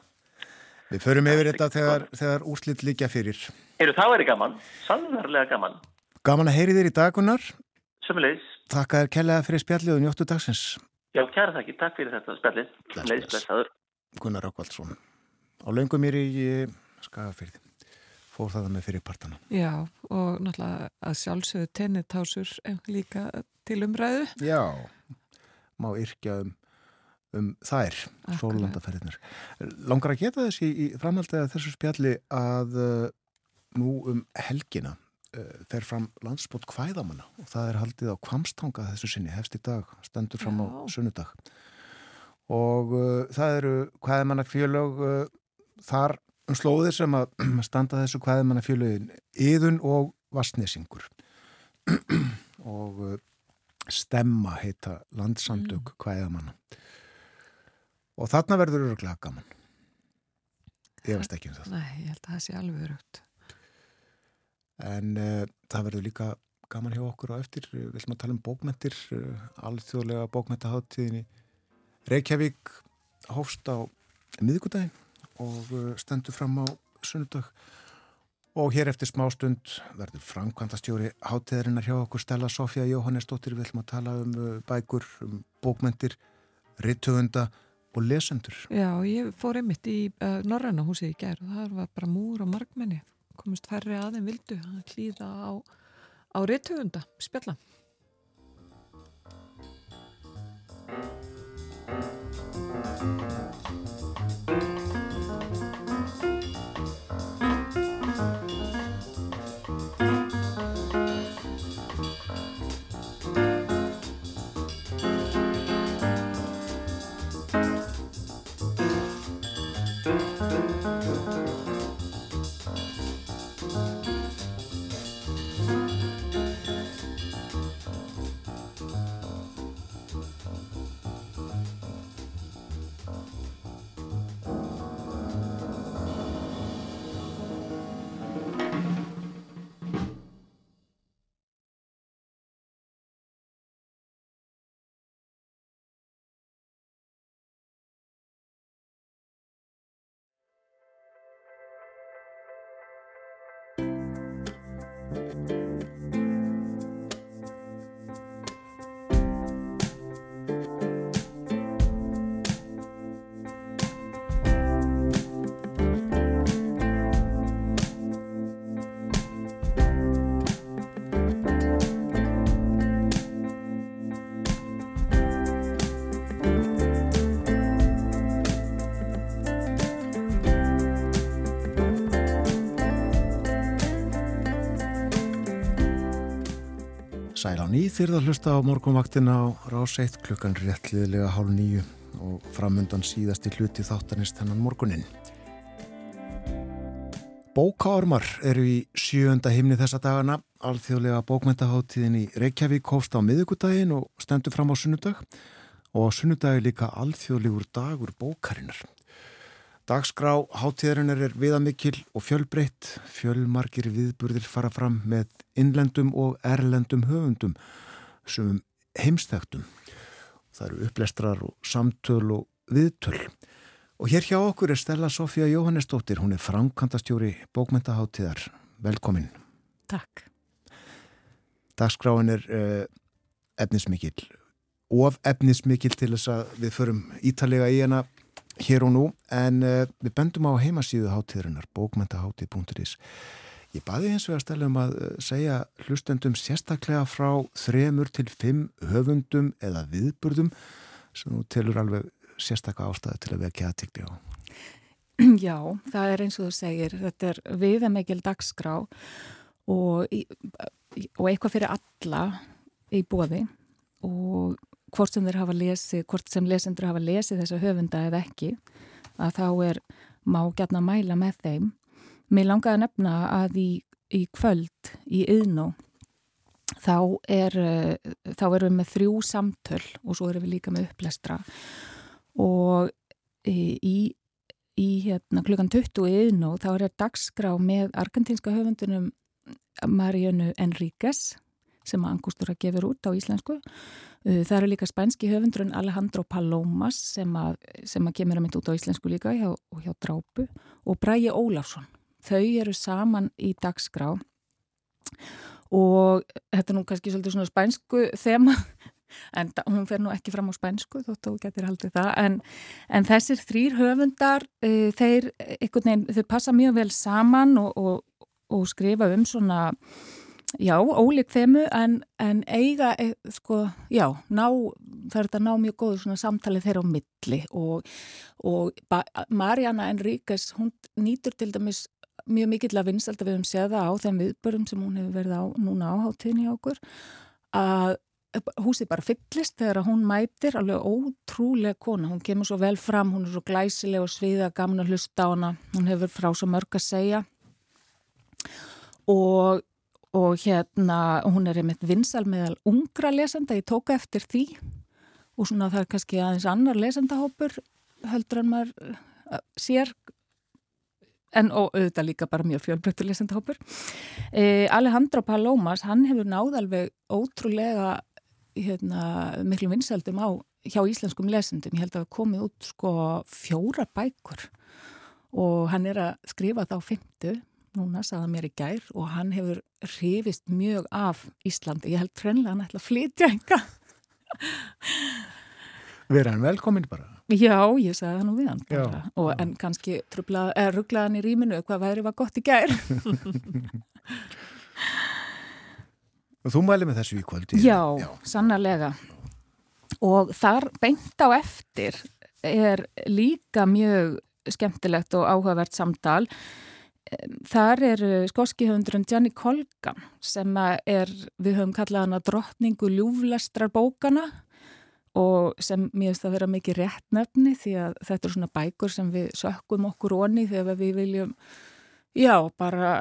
Við förum yfir þetta þegar, þegar úrslitt líka fyrir. Eru er það gaman, sannverlega gaman. Gaman að heyri þér í dagunar. Sumulegis. Takk að þér kellaði fyrir spjallið og njóttu dagsins. Já, kæra þakki, takk fyrir þetta spjallið. Sumulegis, blessaður. Gunnar Rákvaldsson. Á laungum mér í Skagafyrði. Fór það með fyrir partana. Já, og náttúrulega að sjálfsögðu tennitásur líka til umræðu. Já, má yrkja um um þær, sólulandaferðinar. Langar að geta þessi í framhaldið að þessu spjalli að uh, nú um helgina fer fram landsbót hvæðamanna og það er haldið á kvamstanga þessu sinni, hefst í dag, stendur fram Já. á sunnudag. Og uh, það eru hvæðamannafjölög uh, þar um slóðir sem að [CLEARS THROAT] standa þessu hvæðamannafjölögin yðun og vastnesingur [CLEARS THROAT] og uh, stemma heita landsamdög hvæðamanna og þarna verður öruglega gaman. Ég veist ekki um það. Nei, ég held að það sé alveg örugt en uh, það verður líka gaman hjá okkur á eftir. Við viljum að tala um bókmentir uh, eh, alþjóðlega bókmentaháttíðinni Reykjavík hófst á miðgudagin og uh, stendur fram á sunnudag. Og hér eftir smástund verður framkvæmtastjóri háttíðarinnar hjá okkur Stella Sofja Jóhannesdóttir. Við viljum að tala um bækur, um bókmentir rittöfunda og lesendur. Já, ég fór einmitt í Norræna húsið í gerð og það var bara múr og markmenni komist færri að en vildu að hlýða á, á réttöfunda spjalla. Nýþyrða hlusta á morgunvaktina á rás 1 klukkan réttliðilega hálf nýju og framundan síðasti hluti þáttanist hennan morgunin. Bókaormar eru í sjönda himni þessa dagana, alþjóðlega bókmentaháttíðin í Reykjavík hófst á miðugudagin og stendur fram á sunnudag og á sunnudagi líka alþjóðlegur dagur bókarinnar. Dagskrá hátíðarinnar er viðamikil og fjölbreytt, fjölmarkir viðburðir fara fram með innlendum og erlendum höfundum sem heimstæktum. Það eru upplestrar og samtöl og viðtöl. Og hér hjá okkur er Stella Sofía Jóhannesdóttir, hún er framkantastjóri bókmentaháttíðar. Velkomin. Takk. Dagskráin er uh, efnismikil, of efnismikil til þess að við förum ítalega í hana hér og nú en uh, við bendum á heimasíðu hátíðurinnar bókmentahátíð.is Ég baði eins og að stella um að uh, segja hlustendum sérstaklega frá þremur til fimm höfundum eða viðburðum sem nú telur alveg sérstakka ástæði til að vekja aðtikli á. Já, það er eins og þú segir, þetta er viðamegil dagskrá og, og eitthvað fyrir alla í bóði og hvort sem lesið, hvort sem lesendur hafa lesið þessa höfunda eða ekki, að þá er má gætna mæla með þeim. Mér langaði að nefna að í, í kvöld í yðnó þá, er, eh, þá erum við með þrjú samtöl og svo erum við líka með upplestra og í, í hérna, klukkan 20 í yðnó þá er dagskrá með argentinska höfundunum Marianu Enríquez sem Angustura gefur út á íslensku. Uh, það eru líka spænski höfundurinn Alejandro Palomas sem að, sem að kemur að mynda út á íslensku líka hjá, hjá Drápu og Bræi Ólafsson. Þau eru saman í dagskrá og þetta er nú kannski svolítið svona spænsku þema [LAUGHS] en hún fer nú ekki fram á spænsku þótt þú getur haldið það en, en þessir þrýr höfundar uh, þeir, veginn, þeir passa mjög vel saman og, og, og skrifa um svona Já, ólík þemu en, en eiga, e, sko, já, ná, það er þetta ná mjög góðu svona samtalið þeirra á milli og, og Mariana Enríquez, hún nýtur til dæmis mjög mikill að vinsalda við um séða á þeim viðbörum sem hún hefur verið á núna á hátíðinni okkur að húsið bara fyllist þegar hún mætir alveg ótrúlega kona, hún kemur svo vel fram, hún er svo glæsileg og sviða, gaman að hlusta á hana, hún hefur frá svo mörg að segja. Og og hérna hún er einmitt vinsal meðal ungra lesenda, ég tóka eftir því. Og svona það er kannski aðeins annar lesendahópur heldur en maður uh, sér. En og auðvitað líka bara mjög fjölbreyttur lesendahópur. Eh, Alejandro Palomas, hann hefur náð alveg ótrúlega hérna, miklu vinsaldum á hjá íslenskum lesendum, ég held að það komið út sko fjóra bækur. Og hann er að skrifa þá fymtu núna, saða mér í gær og hann hefur hrifist mjög af Íslandi. Ég held frenlega hann ætla að flytja enga. Verða hann velkomin bara? Já, ég sagði það nú við hann bara. Já, og, en kannski rugglaði hann í rýminu hvað væri var gott í gær. og [LAUGHS] þú mæli með þessu í kvöldi? Já, Já, sannarlega. Og þar beint á eftir er líka mjög skemmtilegt og áhugavert samtal Þar er skoski höfundurinn Gianni Colgan sem er, við höfum kallað hana drottningu ljúflestrar bókana og sem mér finnst að vera mikið réttnefni því að þetta er svona bækur sem við sökkum okkur onni þegar við viljum, já, bara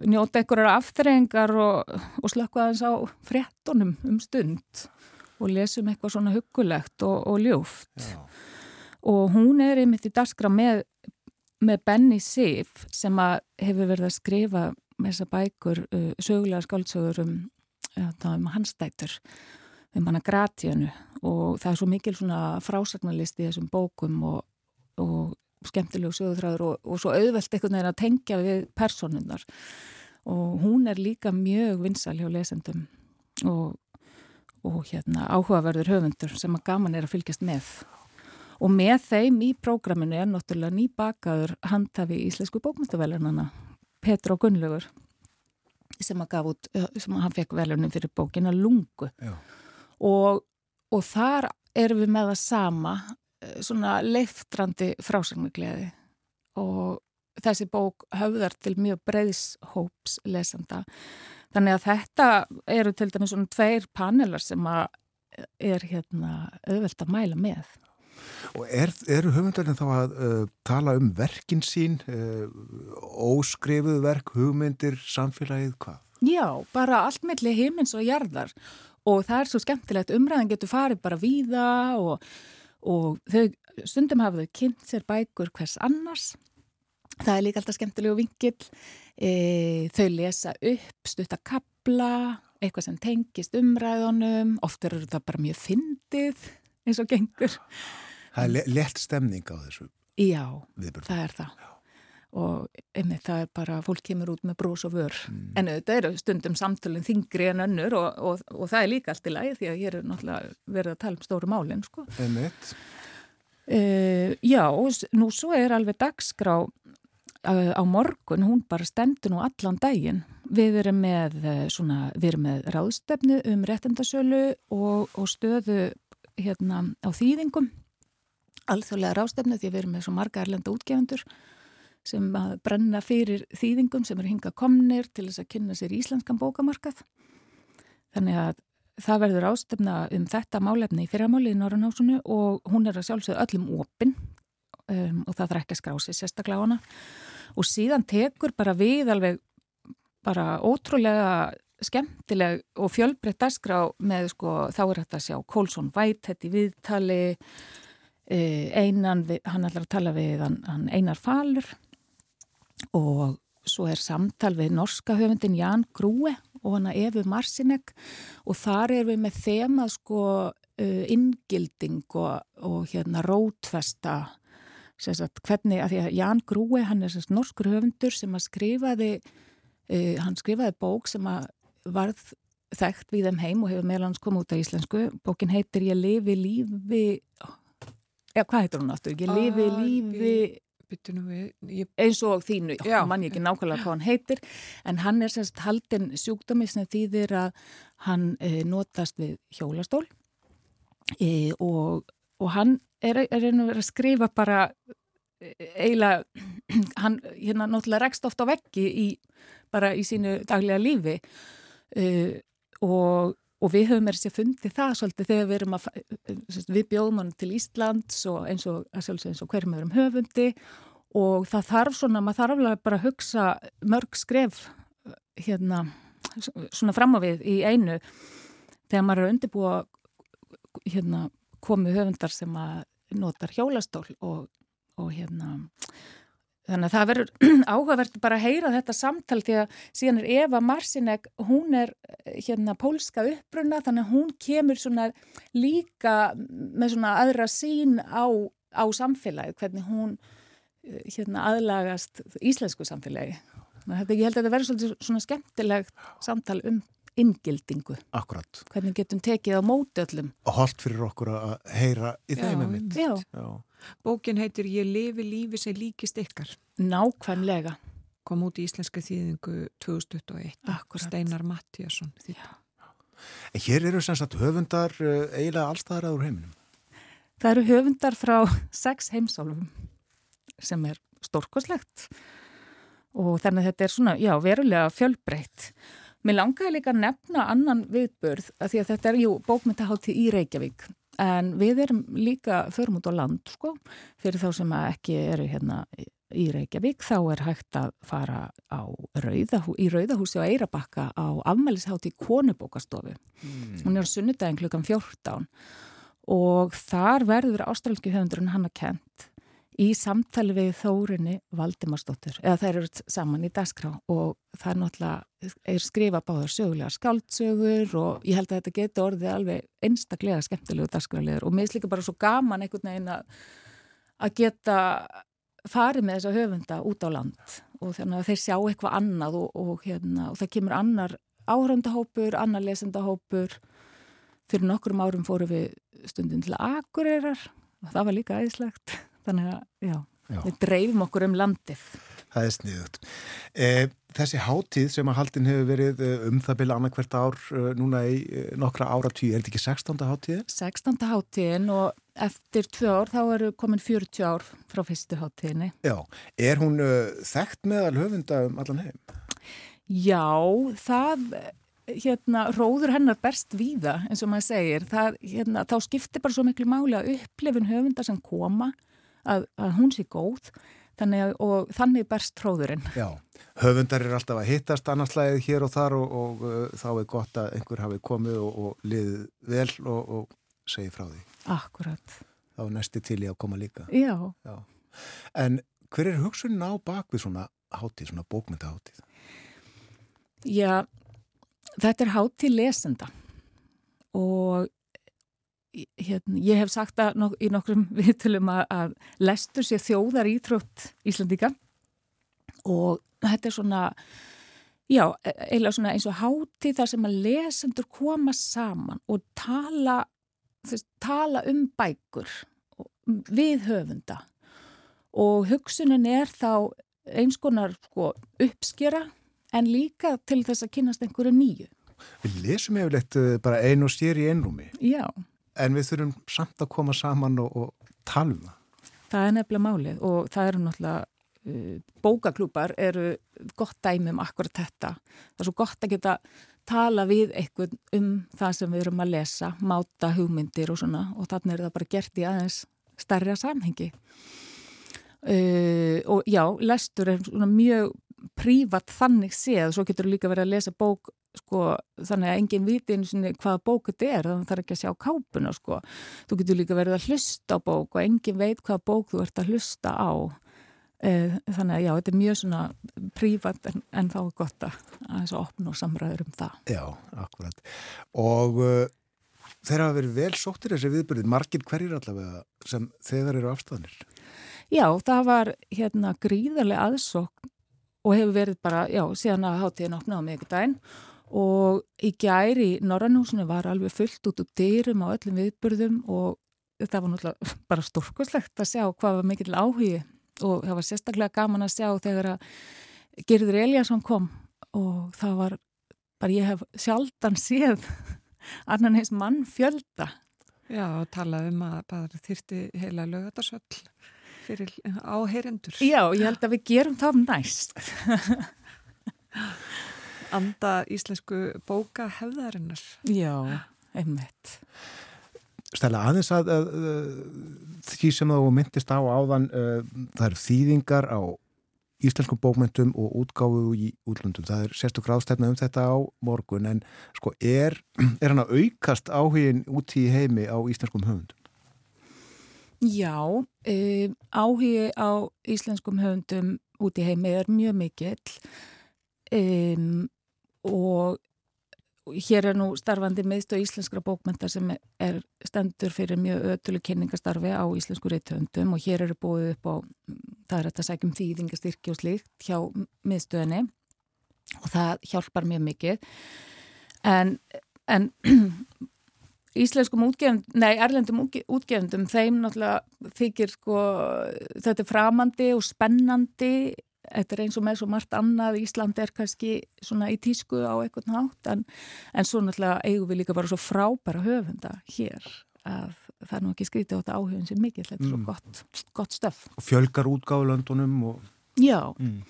njóta einhverjar aftreyingar og, og slökka aðeins á fréttonum um stund og lesum eitthvað svona hugulegt og, og ljúft. Já. Og hún er einmitt í daskra með með Benny Sif sem hefur verið að skrifa með þessa bækur uh, sögulega skáldsögur um, um hansdættur um hana Gratianu og það er svo mikil svona frásagnarlist í þessum bókum og, og skemmtilegu sögurþráður og, og svo auðvelt einhvern veginn að tengja við personunnar og hún er líka mjög vinsal hjá lesendum og, og hérna áhugaverður höfundur sem að gaman er að fylgjast með og með þeim í prógraminu er náttúrulega nýbakaður handhafi Íslensku bókmyndavelunana Petro Gunnlaugur sem að gaf út, sem að hann fekk velunum fyrir bókina Lungu. Og, og þar erum við með það sama svona leiftrandi frásagnagleði og þessi bók höfðar til mjög breyðshóps lesenda. Þannig að þetta eru til dæmis svona tveir panelar sem að er hérna auðvelt að mæla með. Og er, eru hugmyndarinn þá að uh, tala um verkin sín, uh, óskrifuð verk, hugmyndir, samfélagið, hvað? Já, bara allt melli heimins og jarðar og það er svo skemmtilegt, umræðan getur farið bara víða og, og þau, stundum hafa þau kynnt sér bækur hvers annars. Það er líka alltaf skemmtilegu vingill, e, þau lesa upp, stutta kabla, eitthvað sem tengist umræðunum, ofta eru það bara mjög fyndið eins og gengur. Það er lett stemning á þessu Já, viðbjörn. það er það. Og einmitt það er bara, fólk kemur út með brós og vör. Mm. En auðvitað eru stundum samtölinn þingri en önnur og, og, og það er líka allt í lagi því að hér er náttúrulega verið að tala um stóru málinn, sko. Emitt. Uh, já, nú svo er alveg dagskrá uh, á morgun, hún bara stendur nú allan daginn. Við erum með, uh, svona, við erum með ráðstefnu um réttendasölu og, og stöðu hérna á þýðingum alþjóðlega rástefnu því við erum með svo marga erlenda útgefundur sem brenna fyrir þýðingum sem eru hinga komnir til þess að kynna sér íslenskan bókamarkað. Þannig að það verður rástefna um þetta málefni í fyrramáli í Norrannásunu og hún er að sjálfsögðu öllum opinn um, og það þarf ekki að skrá sér sérstaklega á hana. Og síðan tekur bara við alveg bara ótrúlega skemmtileg og fjölbreytt dagskrá með sko þá er þetta að sjá Colson Whitehead í viðtali einan, hann ætlar að tala við hann, hann Einar Falur og svo er samtal við norska höfundin Jan Grúe og hann að Efu Marsinek og þar er við með þema sko uh, inngilding og, og hérna rótfesta sagt, hvernig, að því að Jan Grúe hann er sérst norskur höfundur sem að skrifaði uh, hann skrifaði bók sem að varð þekkt við þeim heim og hefur meðlans komið út á íslensku. Bókin heitir Ég lifi lífi Já, hvað heitir hún aftur? Ég lifi Ah, lífi við, ég... eins og þínu, já, mann ég ekki nákvæmlega hvað hann heitir, en hann er semst haldin sjúkdómi sem þýðir að hann e, notast við hjólastól. E, og, og hann er, er einu verið að skrifa bara e, eiginlega, [CLEARS THROAT] hann hérna náttúrulega rekst ofta á veggi í, bara í sínu daglega lífi e, og og við höfum er sér fundið það svolítið þegar við erum að, við bjóðum hann til Íslands og eins og, og hverjum öðrum höfundi og það þarf svona, maður þarf alveg bara að hugsa mörg skref hérna svona fram á við í einu þegar maður er að undirbúa hérna komið höfundar sem að notar hjólastól og, og hérna Þannig að það verður [CLEARS THROAT] áhugavert bara að heyra þetta samtal því að síðan er Eva Marsinek, hún er hérna pólska uppbrunna þannig að hún kemur svona líka með svona aðra sín á, á samfélagi, hvernig hún hérna aðlagast íslensku samfélagi. Þannig að ég held að þetta verður svona skemmtilegt samtal um inngildingu. Akkurat. Hvernig getum tekið á móti öllum. Og holdt fyrir okkur að heyra í þeim Já, einmitt. Já. Já. Bókin heitir Ég lifi lífi sem líkist ykkar. Nákvæmlega. Kom út í íslenska þýðingu 2021. Akkurat. Steinar Mattíasson. En hér eru sem sagt höfundar uh, eiginlega allstaðar aður heiminum. Það eru höfundar frá sex heimsálfum sem er stórkoslegt og þannig að þetta er svona, já, verulega fjölbreytt. Mér langaði líka að nefna annan viðbörð að því að þetta er, jú, bókmyndahátti í Reykjavík en við erum líka förum út á land, sko, fyrir þá sem ekki eru hérna í Reykjavík þá er hægt að fara á rauðahú, í Rauðahúsi á Eirabakka á afmælishátti Konubókastofu. Mm. Hún er á sunnudagin klukkan 14 og þar verður ástralski höfundurinn Hanna Kent í samtali við Þórinni Valdimarsdóttur, eða þær eru saman í dagskrá og það er náttúrulega er skrifa báðar sögulega skáldsögur og ég held að þetta getur orðið alveg einstaklega skemmtilegu dagskrálegur og mér er líka bara svo gaman einhvern veginn að, geta farið með þessa höfunda út á land og þannig að þeir sjá eitthvað annað og, og, hérna, og það kemur annar áhraundahópur, annar lesendahópur. Fyrir nokkrum árum fóru við stundin til Akureyrar og það var líka æðislegt þannig að já, já. við dreifum okkur um landið. Það er sniðut. Eh, þessi hátíð sem að haldin hefur verið um það byrja annarkvært ár uh, núna í nokkra ára tíu, er þetta ekki 16. hátíð? 16. hátíðin og eftir tvö ár þá eru komin 40 ár frá fyrstu hátíðinni. Já, er hún uh, þekkt meðal höfunda um allan heim? Já, það hérna, róður hennar berst víða eins og maður segir, það, hérna, þá skiptir bara svo miklu máli að upplifin höfunda sem koma að, að hún sé góð þannig, og þannig berst róðurinn. Já, höfundar er alltaf að hittast annarslæðið hér og þar og, og uh, þá er gott að einhver hafi komið og, og liðið vel og, og segi frá því. Akkurat. Þá er næsti til í að koma líka. Já. Já. En hver er hugsunin á bakvið svona hátíð, svona bókmyndahátíð? Já, þetta er hátíð lesenda og hérna, ég hef sagt það nok í nokkrum [LAUGHS] viðtölum að, að lestur sé þjóðar íþrótt Íslandíka og þetta er svona, já, eiginlega svona eins og hátíð þar sem að lesendur koma saman og tala, þess, tala um bækur við höfunda og hugsunin er þá eins konar sko, uppskjera en líka til þess að kynast einhverju nýju. Við lesum yfirleitt eh, bara einu og sér í einrúmi. Já. En við þurfum samt að koma saman og, og tala um það. Það er nefnilega málið og það eru náttúrulega uh, bókaklúpar eru gott dæmi um akkurat þetta. Það er svo gott að geta tala við eitthvað um það sem við erum að lesa, máta hugmyndir og svona og þannig er það bara gert í aðeins starra samhengi. Uh, og já, lestur er svona mjög prívat þannig séð, svo getur þú líka verið að lesa bók sko, þannig að enginn viti hvaða bók þetta er, þannig að það er ekki að sjá kápuna sko. Þú getur líka verið að hlusta á bók og enginn veit hvaða bók þú ert að hlusta á uh, þannig að já, þetta er mjög svona prívat en, en þá er gott að þess að opna og samræður um það. Já, akkurat. Og uh, þeir hafa verið vel sóttir þessi viðbyrðið, margir hverjir allavega sem þegar eru afstæðanir. Já, það var hérna gríðarlega aðsókn og hefur verið bara, já, síðan að hátíðin opnaði á miðugdægin og í gæri í Norrannhúsinu var alveg fullt út úr dyrum á öllum viðbyrðum og það var náttúrulega [LAUGHS] bara stórkoslegt að sjá hvað var mikill áhugi og það var sérstaklega gaman að sjá þegar að Gerður Eliasson kom og það var bara ég hef sjaldan séð [LAUGHS] annan heils mann fjölda. Já, og talaði um að bara þýrti heila lögatarsöll fyrir áheyrendur. Já, ég held að við gerum það næst. [LAUGHS] Anda íslensku bóka hefðarinnar. Já, einmitt. Stæla, aðeins að, að, að því sem þú myndist á áðan, uh, það eru þýðingar á íslenskum bókmyndum og útgáfu í útlöndum. Það er sérstu gráðstefna um þetta á morgun, en sko er, er hann að aukast áhugin út í heimi á íslenskum höfundum? Já, um, áhugi á íslenskum höfundum út í heimi er mjög mikill um, og hér er nú starfandi meðstu íslenskra bókmynda sem er stendur fyrir mjög ötulu kynningastarfi á íslensku reythöfundum og hér eru búið upp á, það er þetta sækjum þýðingastyrki og slíkt hjá meðstöðinni og það hjálpar mjög mikið. En, en [CLEARS THROAT] íslenskum útgefndum, nei, erlendum útgefndum, þeim náttúrulega þykir sko, þetta er framandi og spennandi, þetta er eins og með svo margt annað, Ísland er kannski svona í tísku á eitthvað nátt, en, en svo náttúrulega eigum við líka bara svo frábæra höfunda hér að það er nú ekki skrítið á þetta áhugin sem mikið, þetta er svo mm. gott, gott stöf. Og fjölgar útgáðulöndunum og... Já, mm.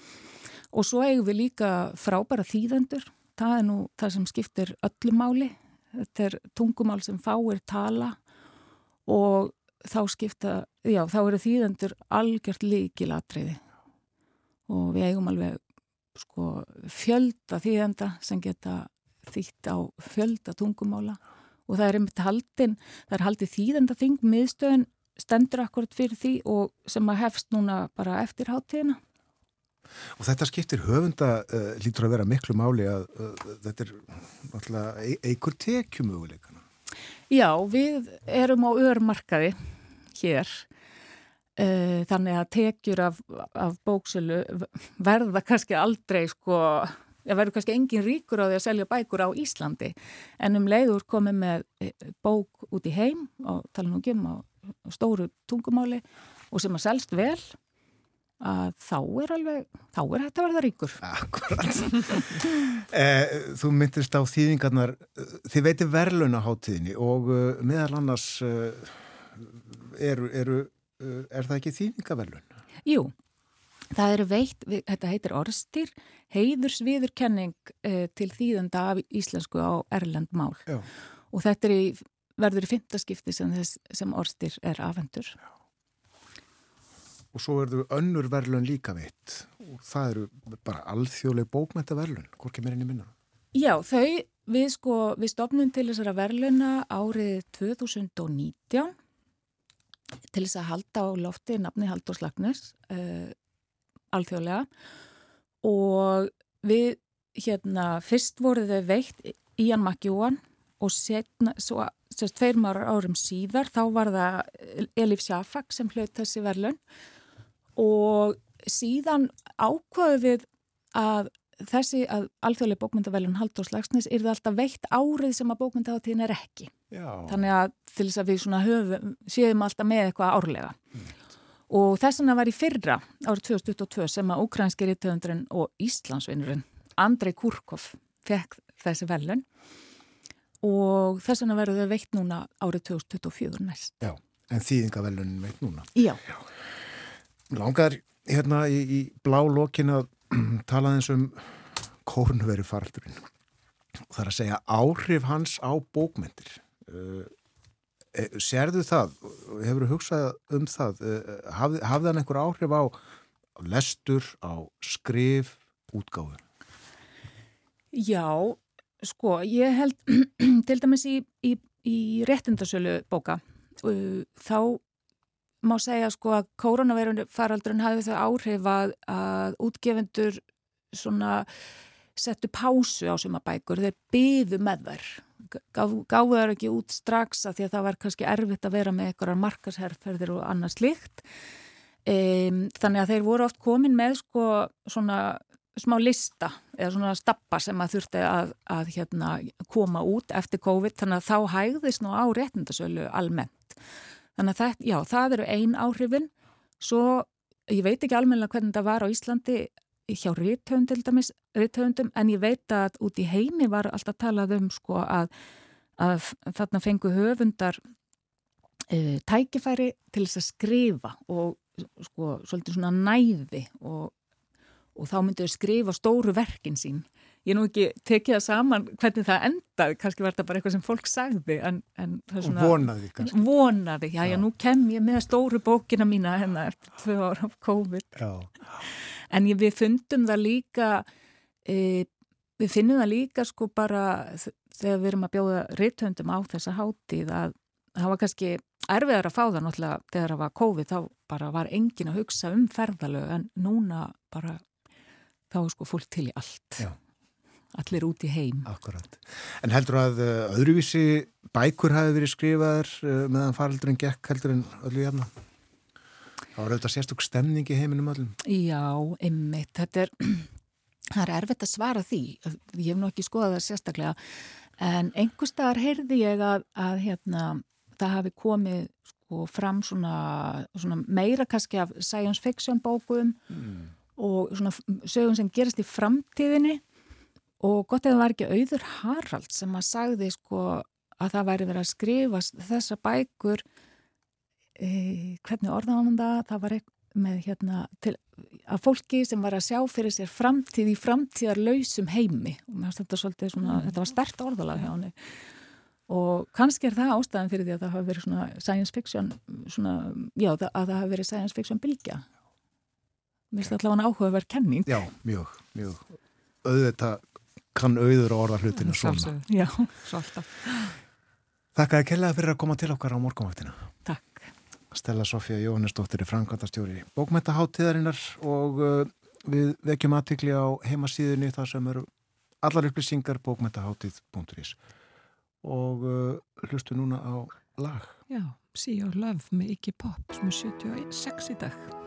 og svo eigum við líka frábæra þýðendur, það er nú það sem skiptir öllum máli þetta er tungumál sem fáir tala og þá skipta, já, þá eru þýðendur algjört líkilatriði og við eigum alveg sko fjölda þýðenda sem geta þýtt á fjölda tungumála. Og það er einmitt haldin, það er haldið þýðenda þing miðstöðun stendur akkurat fyrir því og sem að hefst núna bara eftir háttíðina Og þetta skiptir höfunda uh, lítur að vera miklu máli að uh, þetta er náttúrulega eigur tekjumöguleikana. Já, við erum á öðrumarkaði hér þannig að tekjur af, af bóksölu verða kannski aldrei sko, það verður kannski engin ríkur á því að selja bækur á Íslandi en um leiður komið með bók út í heim og tala nú ekki um á stóru tungumáli og sem að selst vel að þá er alveg, þá er þetta að verða ríkur. Akkurat. [LAUGHS] eh, þú myndist á þýðingarnar, þið veitir verðlun á háttíðinni og uh, meðal annars eru, uh, er það ekki þýðingaverðlun? Jú, Það eru veitt, þetta heitir orðstýr, heiðursviðurkenning eh, til þýðenda af íslensku á Erlend mál. Já. Og þetta er í, verður í fymtaskipti sem, sem orðstýr er afhendur. Og svo eru önnur verðlun líka veitt og það eru bara alþjóðleg bókmæntaverðlun, hvorki meirinni minna. Já, þau, við sko, við stopnum til þessara verðluna árið 2019 til þess að halda á lofti nafni Haldur Slagnes uh, alþjóðlega. Og við hérna fyrst voruð þau veitt Ían Makjúan og setna, svo, sérst tveir árum síðar þá var það Elif Sjafak sem hlaut þessi verðlun og síðan ákvaðu við að þessi að alþjóðlega bókmyndavelun Haldur Slagsnes er það alltaf veitt árið sem að bókmyndaháttíðin er ekki. Já. Þannig að til þess að við svona höfum, séum alltaf með eitthvað árlega. Mm. Og þess vegna var í fyrra árið 2022 sem að ukrainski rítöfundurinn og Íslandsvinnurinn Andrei Kurkov fekk þessi velun og þess vegna verður þau veitt núna árið 2024 næst. Já, en þýðingavelunin veitt núna. Já. Já. Langar hérna í, í blá lokin að [CLEARS THROAT] tala eins um kórnveri faraldurinn. Það er að segja áhrif hans á bókmyndir. Uh, Serðu það, hefur þú hugsað um það, hafði, hafði hann einhver áhrif á, lestur, á skrif, útgáður? Já, sko, ég held [CLEARS THROAT] til dæmis í, í, í réttindasölu bóka, þá má segja sko að koronavirun faraldurinn hafði þau áhrif að, að útgefendur svona settu pásu á suma bækur, þeir byðu með þær. Gáðu þær ekki út strax að því að það var kannski erfitt að vera með einhverjar markasherrferðir og annað slikt um, þannig að þeir voru oft komin með sko svona smá lista eða svona stappa sem að þurfti að, að hérna, koma út eftir COVID. Þannig að þá hægðist nú á réttindasölu almennt þannig að það, já, það eru ein áhrifin. Svo ég veit ekki almenna hvernig það var á Íslandi hjá rithöndum en ég veit að út í heimi var alltaf talað um sko að, að þarna fengu höfundar e, tækifæri til þess að skrifa og sko svolítið svona næði og, og þá myndu þau skrifa stóru verkin sín ég nú ekki tekið það saman hvernig það endaði, kannski var þetta bara eitthvað sem fólk sagði en, en það er svona vonaði vonaði, já, já, nú kem ég með stóru bókina mína hennar eftir tvö ára af COVID. Já. en ég, við fundum það líka e, við finnum það líka sko bara þegar við erum að bjóða reythöndum á þessa hátíð að það var kannski erfiðar að fá það náttúrulega þegar það var COVID þá bara var engin að hugsa um ferðalög en núna bara þá er sko fólk til í allt. Já allir út í heim. Akkurat. En heldur að öðruvísi bækur hafi verið skrifaður meðan faraldurinn gekk heldur en öllu hérna? Það var auðvitað sérstök stemning í heiminum öllum. Já, einmitt. Þetta er, [CLEARS THROAT] er erfitt að svara því. Ég hef nú ekki skoðað það sérstaklega. En einhverstaðar heyrði ég að, að hérna, það hafi komið sko, fram svona, svona meira kannski af science fiction bókum mm. og svona sögum sem gerast í framtíðinni og gott eða var ekki auður Harald sem að sagði sko að það væri verið að skrifa þessa bækur e, hvernig orðan hann það? Það var með hérna til, að fólki sem var að sjá fyrir sér framtíð í framtíðar lausum heimi. Og mér finnst þetta svolítið svona, mm. þetta var stert orðalag hjá hann og kannski er það ástæðan fyrir því að það hafi verið svona science fiction svona, já, að það hafi verið science fiction bylgja. Mér finnst þetta allavega áhugaverð kenning. Já, mjög, mjög. Auðvitað kann auður og orða hlutinu svona. Já, svolítið. Þakka að kellaði fyrir að koma til okkar á morgunvaktina. Takk. Stella Sofía Jóhannesdóttir er framkvæmtastjóri bókmæntaháttíðarinnar og uh, við vekjum aðtikli á heimasíðunni þar sem eru allar upplýsingar bókmæntaháttíð.is og uh, hlustu núna á lag. Já, See Your Love með Iggy Pop sem er 76 í dag.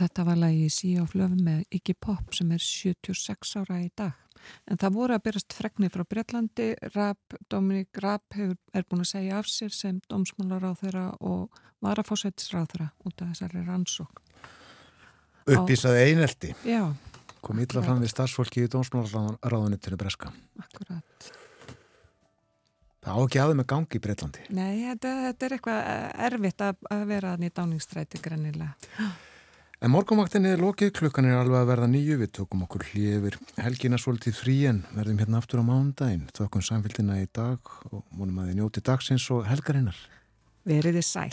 Og þetta var lagi í sí á flöfum með Iggy Pop sem er 76 ára í dag. En það voru að byrjast fregni frá Breitlandi, Rapp, Dominik Rapp er búin að segja af sér sem þeirra og varafósættisráð þeirra út af þessari rannsók. Uppísaði einelti. Já. Kom illa fram við starfsfólki í dómsmálarráðunitinu Breska. Akkurat. Það á ekki aðeins með gangi í Breitlandi. Nei, þetta, þetta er eitthvað erfitt að, að vera þannig dáningstræti greinilega. En morgumvaktinni er lokið, klukkan er alveg að verða nýju, við tókum okkur hlifir helgina svolítið frí en verðum hérna aftur á mándaginn, tókum samfélgina í dag og múnum að þið njóti dagsins og helgarinnar. Veriði sæl.